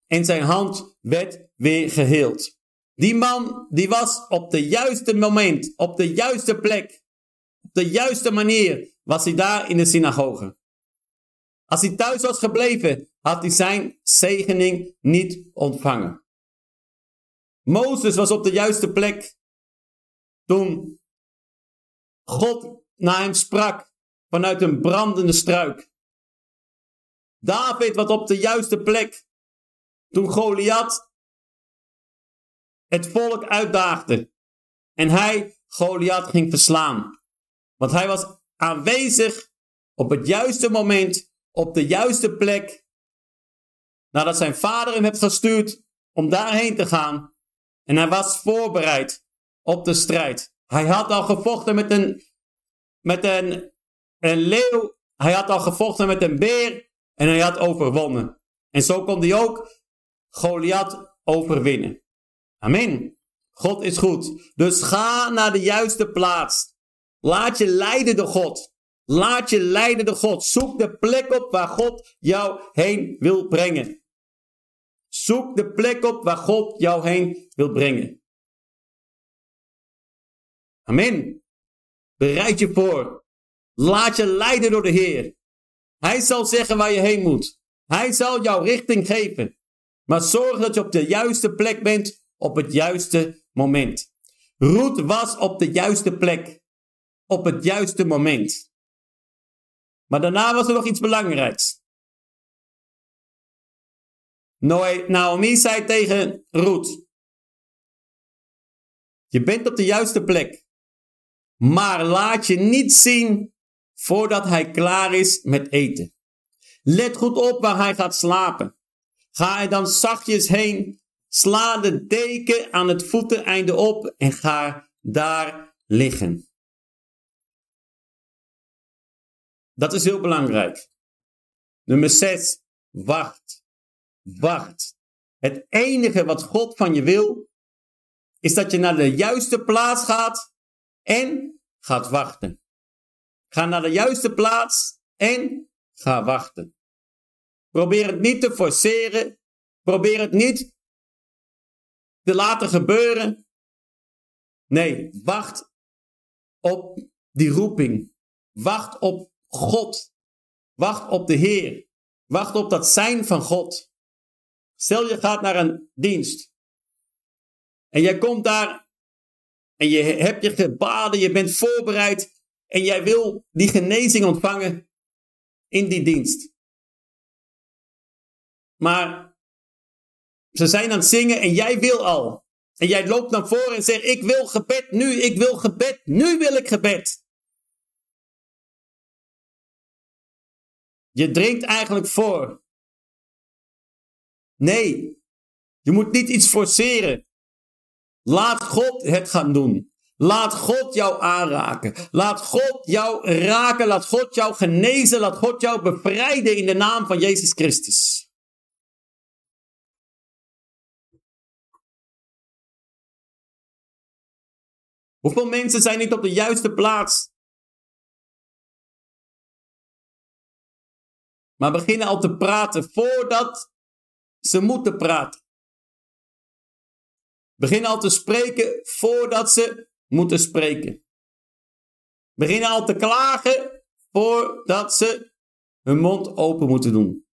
En zijn hand werd weer geheeld. Die man die was op de juiste moment, op de juiste plek, op de juiste manier was hij daar in de synagoge. Als hij thuis was gebleven, had hij zijn zegening niet ontvangen. Mozes was op de juiste plek toen God naar hem sprak vanuit een brandende struik. David was op de juiste plek toen Goliath het volk uitdaagde en hij Goliath ging verslaan. Want hij was aanwezig op het juiste moment, op de juiste plek, nadat zijn vader hem heeft gestuurd om daarheen te gaan. En hij was voorbereid op de strijd. Hij had al gevochten met een, met een, een leeuw. Hij had al gevochten met een beer. En hij had overwonnen. En zo kon hij ook Goliath overwinnen. Amen. God is goed. Dus ga naar de juiste plaats. Laat je leiden door God. Laat je leiden door God. Zoek de plek op waar God jou heen wil brengen. Zoek de plek op waar God jou heen wil brengen. Amen. Bereid je voor. Laat je leiden door de Heer. Hij zal zeggen waar je heen moet. Hij zal jou richting geven. Maar zorg dat je op de juiste plek bent op het juiste moment. Ruth was op de juiste plek. Op het juiste moment. Maar daarna was er nog iets belangrijks. Naomi zei tegen Ruth: Je bent op de juiste plek. Maar laat je niet zien voordat hij klaar is met eten. Let goed op waar hij gaat slapen. Ga er dan zachtjes heen, sla de deken aan het voeteneinde op en ga daar liggen. Dat is heel belangrijk. Nummer 6. Wacht. Wacht. Het enige wat God van je wil, is dat je naar de juiste plaats gaat en gaat wachten. Ga naar de juiste plaats en ga wachten. Probeer het niet te forceren. Probeer het niet te laten gebeuren. Nee, wacht op die roeping. Wacht op God. Wacht op de Heer. Wacht op dat zijn van God. Stel je gaat naar een dienst. En jij komt daar. En je hebt je gebaden. Je bent voorbereid. En jij wil die genezing ontvangen in die dienst. Maar ze zijn aan het zingen en jij wil al. En jij loopt naar voren en zegt: Ik wil gebed nu, ik wil gebed, nu wil ik gebed. Je dringt eigenlijk voor. Nee, je moet niet iets forceren. Laat God het gaan doen. Laat God jou aanraken. Laat God jou raken. Laat God jou genezen. Laat God jou bevrijden in de naam van Jezus Christus. Hoeveel mensen zijn niet op de juiste plaats? Maar beginnen al te praten voordat ze moeten praten. Beginnen al te spreken voordat ze moeten spreken. Beginnen al te klagen voordat ze hun mond open moeten doen.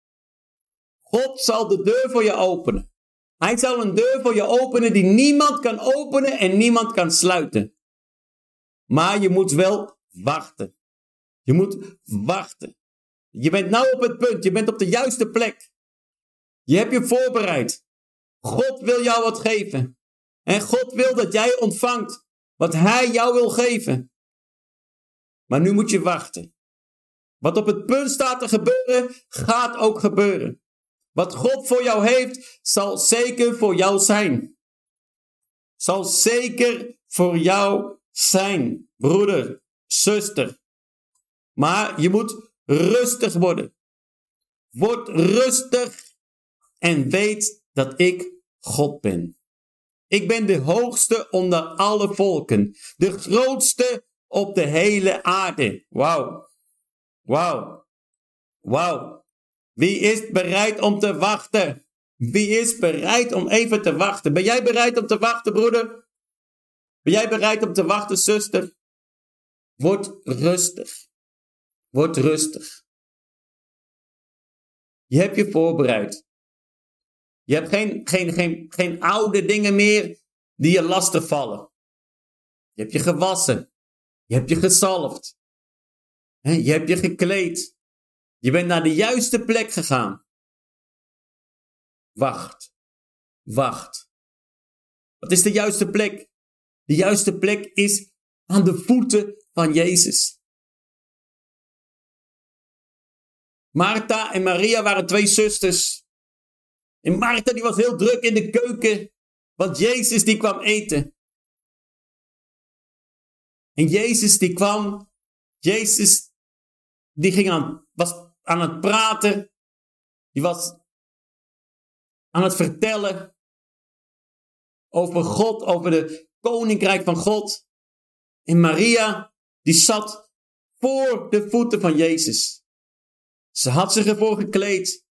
God zal de deur voor je openen. Hij zal een deur voor je openen die niemand kan openen en niemand kan sluiten. Maar je moet wel wachten. Je moet wachten. Je bent nou op het punt. Je bent op de juiste plek. Je hebt je voorbereid. God wil jou wat geven. En God wil dat jij ontvangt wat Hij jou wil geven. Maar nu moet je wachten. Wat op het punt staat te gebeuren, gaat ook gebeuren. Wat God voor jou heeft, zal zeker voor jou zijn. Zal zeker voor jou zijn, broeder, zuster. Maar je moet rustig worden. Word rustig en weet dat ik God ben. Ik ben de hoogste onder alle volken, de grootste op de hele aarde. Wauw. Wauw. Wauw. Wie is bereid om te wachten? Wie is bereid om even te wachten? Ben jij bereid om te wachten, broeder? Ben jij bereid om te wachten, zuster? Word rustig. Word rustig. Je hebt je voorbereid. Je hebt geen, geen, geen, geen oude dingen meer die je lastig vallen. Je hebt je gewassen. Je hebt je gezalfd. Je hebt je gekleed. Je bent naar de juiste plek gegaan. Wacht. Wacht. Wat is de juiste plek? De juiste plek is aan de voeten van Jezus. Martha en Maria waren twee zusters. En Martha die was heel druk in de keuken, want Jezus die kwam eten. En Jezus die kwam, Jezus die ging aan, was aan het praten, die was aan het vertellen over God, over de koninkrijk van God. En Maria, die zat voor de voeten van Jezus. Ze had zich ervoor gekleed.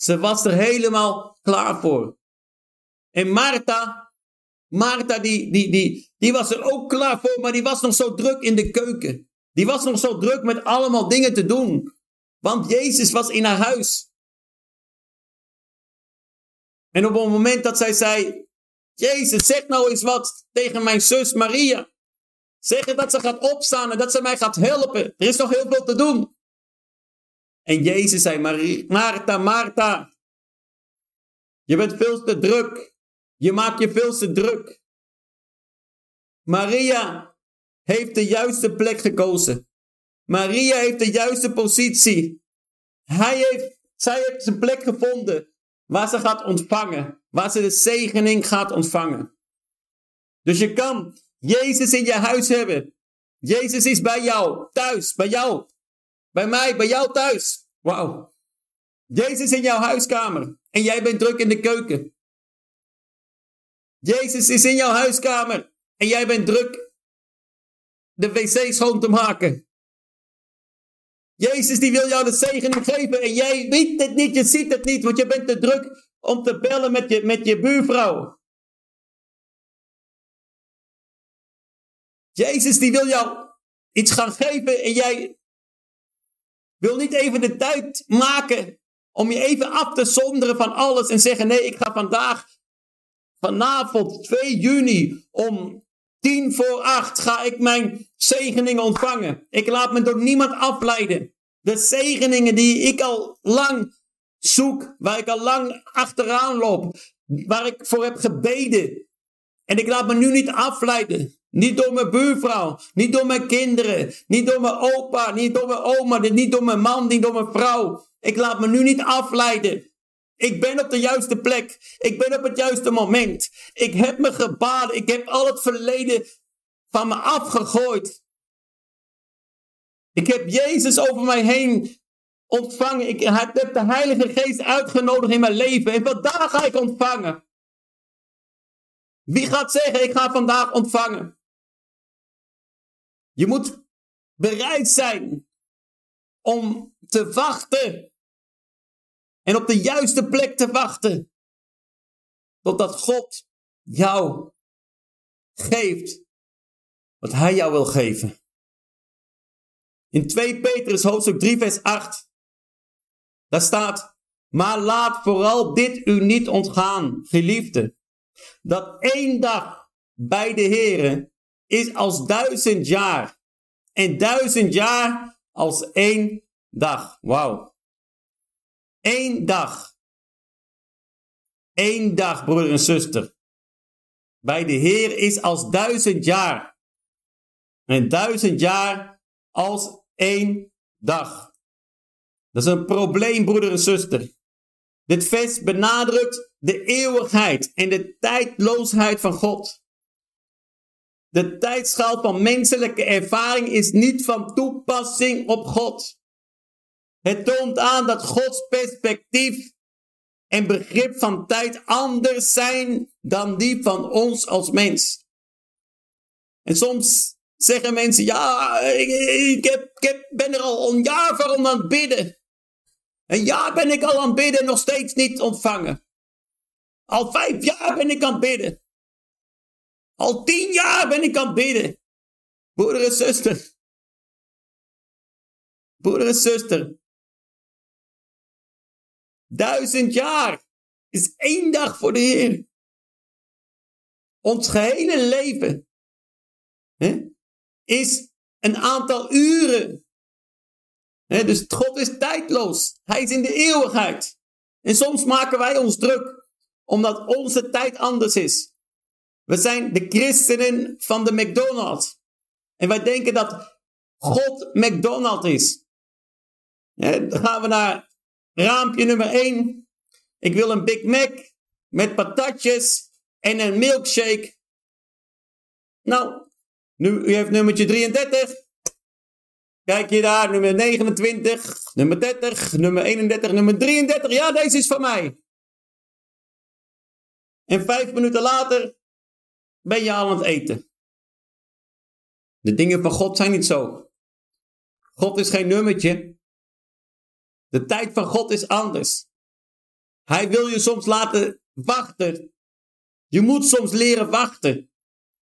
Ze was er helemaal klaar voor. En Martha, Martha die, die, die, die was er ook klaar voor, maar die was nog zo druk in de keuken. Die was nog zo druk met allemaal dingen te doen. Want Jezus was in haar huis. En op het moment dat zij zei, Jezus, zeg nou eens wat tegen mijn zus Maria. Zeg dat ze gaat opstaan en dat ze mij gaat helpen. Er is nog heel veel te doen. En Jezus zei, Martha, Martha, je bent veel te druk. Je maakt je veel te druk. Maria heeft de juiste plek gekozen. Maria heeft de juiste positie. Hij heeft, zij heeft zijn plek gevonden waar ze gaat ontvangen. Waar ze de zegening gaat ontvangen. Dus je kan Jezus in je huis hebben. Jezus is bij jou, thuis, bij jou. Bij mij, bij jou thuis. Wauw. Jezus in jouw huiskamer. En jij bent druk in de keuken. Jezus is in jouw huiskamer. En jij bent druk de wc schoon te maken. Jezus die wil jou de zegening geven en jij weet het niet, je ziet het niet, want je bent te druk om te bellen met je, met je buurvrouw. Jezus die wil jou iets gaan geven en jij wil niet even de tijd maken om je even af te zonderen van alles en zeggen nee, ik ga vandaag, vanavond 2 juni om tien voor acht ga ik mijn zegeningen ontvangen. Ik laat me door niemand afleiden. De zegeningen die ik al lang zoek, waar ik al lang achteraan loop, waar ik voor heb gebeden. En ik laat me nu niet afleiden. Niet door mijn buurvrouw, niet door mijn kinderen, niet door mijn opa, niet door mijn oma, niet door mijn man, niet door mijn vrouw. Ik laat me nu niet afleiden. Ik ben op de juiste plek. Ik ben op het juiste moment. Ik heb me gebaden. Ik heb al het verleden van me afgegooid. Ik heb Jezus over mij heen ontvangen. Ik heb de Heilige Geest uitgenodigd in mijn leven. En vandaag ga ik ontvangen. Wie gaat zeggen, ik ga vandaag ontvangen? Je moet bereid zijn om te wachten. En op de juiste plek te wachten. Totdat God jou geeft wat Hij jou wil geven. In 2 Petrus hoofdstuk 3 vers 8. Daar staat, maar laat vooral dit u niet ontgaan, geliefde. Dat één dag bij de Here is als duizend jaar. En duizend jaar als één dag. Wauw. Eén dag. Eén dag, broeder en zuster. Bij de Heer is als duizend jaar. En duizend jaar als één dag. Dat is een probleem, broeder en zuster. Dit vers benadrukt de eeuwigheid en de tijdloosheid van God. De tijdschaal van menselijke ervaring is niet van toepassing op God. Het toont aan dat Gods perspectief en begrip van tijd anders zijn dan die van ons als mens. En soms zeggen mensen, ja, ik, ben er al een jaar voor aan het bidden. Een jaar ben ik al aan het bidden en nog steeds niet ontvangen. Al vijf jaar ben ik aan het bidden. Al tien jaar ben ik aan het bidden. Broeder en zuster. Broeder en zuster. Duizend jaar is één dag voor de Heer. Ons gehele leven hè, is een aantal uren. Hè, dus God is tijdloos. Hij is in de eeuwigheid. En soms maken wij ons druk omdat onze tijd anders is. We zijn de christenen van de McDonald's. En wij denken dat God McDonald's is. dan gaan we naar raampje nummer 1. Ik wil een Big Mac met patatjes en een milkshake. Nou, nu, u heeft nummertje 33. Kijk je daar, nummer 29, nummer 30, nummer 31, nummer 33. Ja, deze is van mij. En vijf minuten later ben je al aan het eten. De dingen van God zijn niet zo. God is geen nummertje. De tijd van God is anders. Hij wil je soms laten wachten. Je moet soms leren wachten.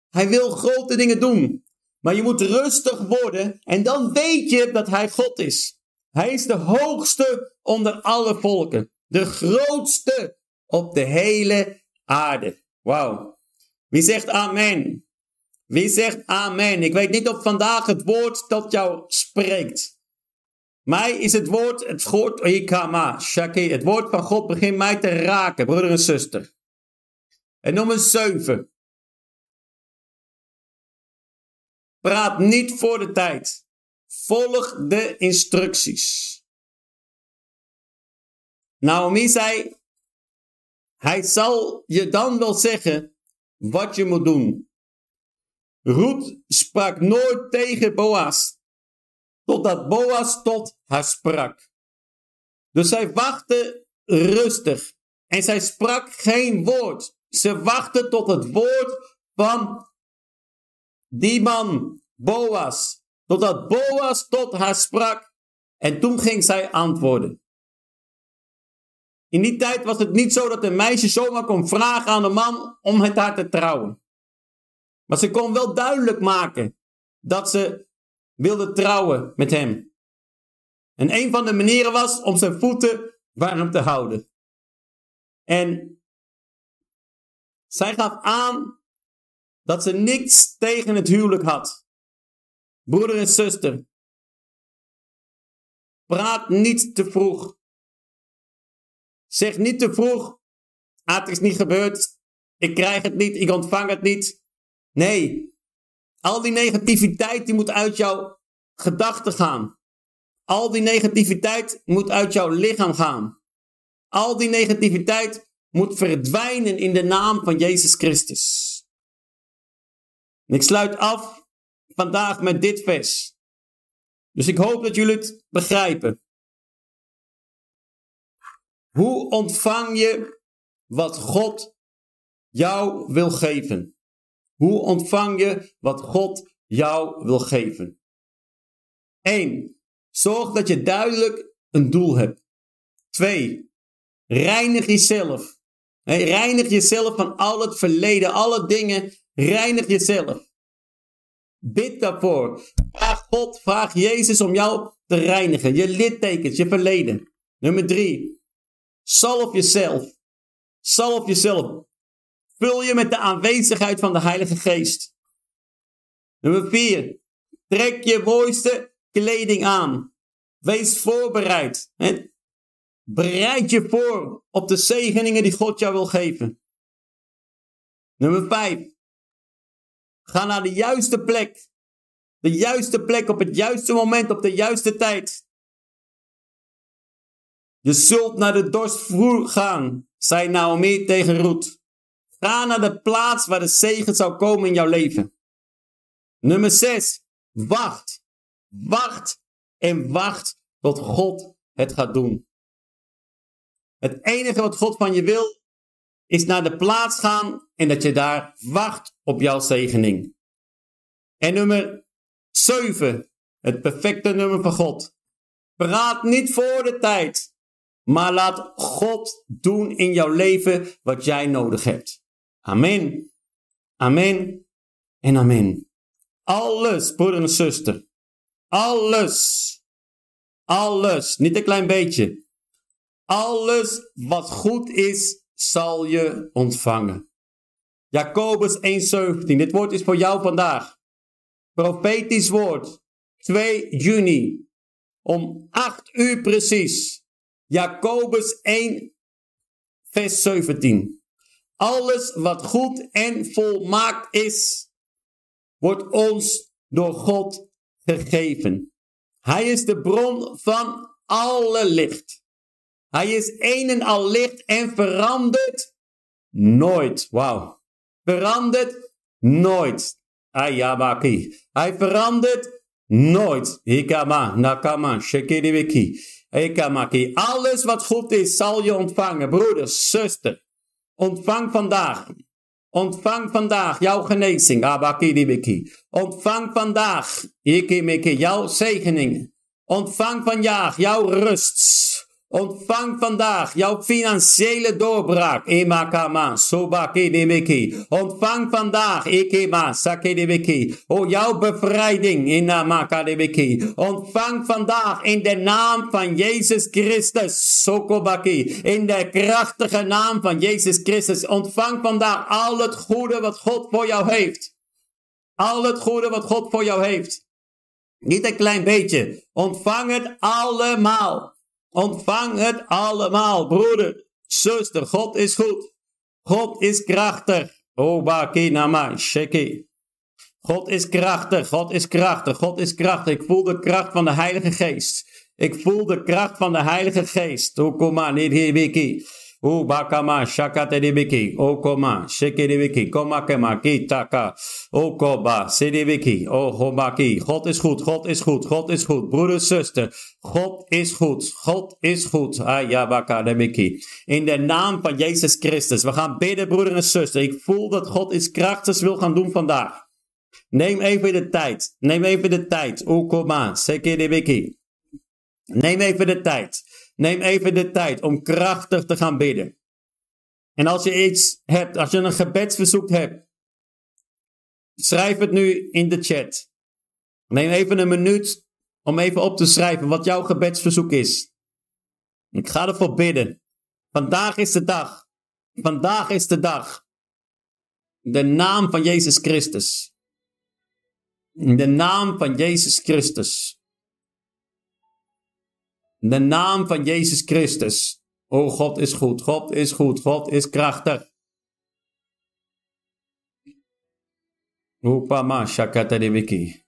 Hij wil grote dingen doen. Maar je moet rustig worden en dan weet je dat hij God is. Hij is de hoogste onder alle volken. De grootste op de hele aarde. Wauw. Wie zegt amen? Wie zegt amen? Ik weet niet of vandaag het woord tot jou spreekt. Mij is het woord, het woord, shaki, het woord van God begint mij te raken, broeder en zuster. En nummer 7. Praat niet voor de tijd. Volg de instructies. Naomi zei, hij zal je dan wel zeggen wat je moet doen. Ruth sprak nooit tegen Boas, totdat Boas tot haar sprak. Dus zij wachtte rustig en zij sprak geen woord. Ze wachtte tot het woord van die man, Boas, totdat Boas tot haar sprak en toen ging zij antwoorden. In die tijd was het niet zo dat een meisje zomaar kon vragen aan een man om met haar te trouwen. Maar ze kon wel duidelijk maken dat ze wilde trouwen met hem. En een van de manieren was om zijn voeten warm te houden. En zij gaf aan dat ze niks tegen het huwelijk had. Broeder en zuster, praat niet te vroeg. Zeg niet te vroeg, ah, het is niet gebeurd, ik krijg het niet, ik ontvang het niet. Nee, al die negativiteit die moet uit jouw gedachten gaan. Al die negativiteit moet uit jouw lichaam gaan. Al die negativiteit moet verdwijnen in de naam van Jezus Christus. Ik sluit af vandaag met dit vers. Dus ik hoop dat jullie het begrijpen. Hoe ontvang je wat God jou wil geven? Hoe ontvang je wat God jou wil geven? 1. Zorg dat je duidelijk een doel hebt. 2. Reinig jezelf. reinig jezelf van al het verleden, alle dingen. Reinig jezelf. Bid daarvoor. Vraag God, vraag Jezus om jou te reinigen. Je littekens, je verleden. Nummer 3. Zalf jezelf. Zalf jezelf. Vul je met de aanwezigheid van de Heilige Geest. Nummer 4. Trek je mooiste kleding aan. Wees voorbereid. Bereid je voor op de zegeningen die God jou wil geven. Nummer 5. Ga naar de juiste plek. De juiste plek op het juiste moment, op de juiste tijd. Je zult naar de dorstvoer gaan, zei Naomi tegen Ruth. Ga naar de plaats waar de zegen zou komen in jouw leven. Nummer 6. Wacht. Wacht en wacht tot God het gaat doen. Het enige wat God van je wil, is naar de plaats gaan en dat je daar wacht op jouw zegening. En nummer 7. Het perfecte nummer van God. Praat niet voor de tijd. Maar laat God doen in jouw leven wat jij nodig hebt. Amen. Amen. En amen. Alles, broeder en zuster. Alles. Alles. Niet een klein beetje. Alles wat goed is, zal je ontvangen. Jacobus 1,17. Dit woord is voor jou vandaag. Profetisch woord. 2 juni. Om 8 uur precies. Jacobus 1, vers 17. Alles wat goed en volmaakt is, wordt ons door God gegeven. Hij is de bron van alle licht. Hij is een en al licht en verandert nooit. Wauw. Verandert nooit. Ayabaki. Hij verandert nooit. Hikama, nakama, shekiribiki. Hikamaki. Alles wat goed is, zal je ontvangen. Broeders, zuster. Ontvang vandaag. Ontvang vandaag jouw genezing. Abakiribiki. Ontvang vandaag. Ikimiki. Jouw zegeningen. Ontvang vandaag jouw rust. Ontvang vandaag jouw financiële doorbraak. Emakama, sobake debeki. Ontvang vandaag, ikema, debeki. O jouw bevrijding, inamaka debeki. Ontvang vandaag in de naam van Jezus Christus, sokobaki. In de krachtige naam van Jezus Christus. Ontvang vandaag al het goede wat God voor jou heeft. Al het goede wat God voor jou heeft. Niet een klein beetje. Ontvang het allemaal. Ontvang het allemaal, broeder, zuster. God is goed. God is krachtig. Nama sheki. God is krachtig, God is krachtig, God is krachtig. Ik voel de kracht van de Heilige Geest. Ik voel de kracht van de Heilige Geest. Okoma, niet hier, O bakama shakateribiki. O koma shekeribiki. Koma kema kitaka. O koba seribiki. O hobaki. God is goed. God is goed. God is goed. Broeder, zuster. God is goed. God is goed. Ayabakademiki. In de naam van Jezus Christus. We gaan bidden, broeder en zuster. Ik voel dat God iets krachtigs wil gaan doen vandaag. Neem even de tijd. Neem even de tijd. O koma sekeribiki. Neem even de tijd. Neem even de tijd om krachtig te gaan bidden. En als je iets hebt, als je een gebedsverzoek hebt, schrijf het nu in de chat. Neem even een minuut om even op te schrijven wat jouw gebedsverzoek is. Ik ga ervoor bidden. Vandaag is de dag. Vandaag is de dag. In de naam van Jezus Christus. In de naam van Jezus Christus. De naam van Jezus Christus. O God is goed, God is goed, God is krachtig. Upama shakataribiki.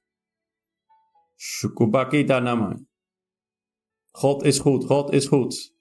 Shukubaki. God is goed, God is goed.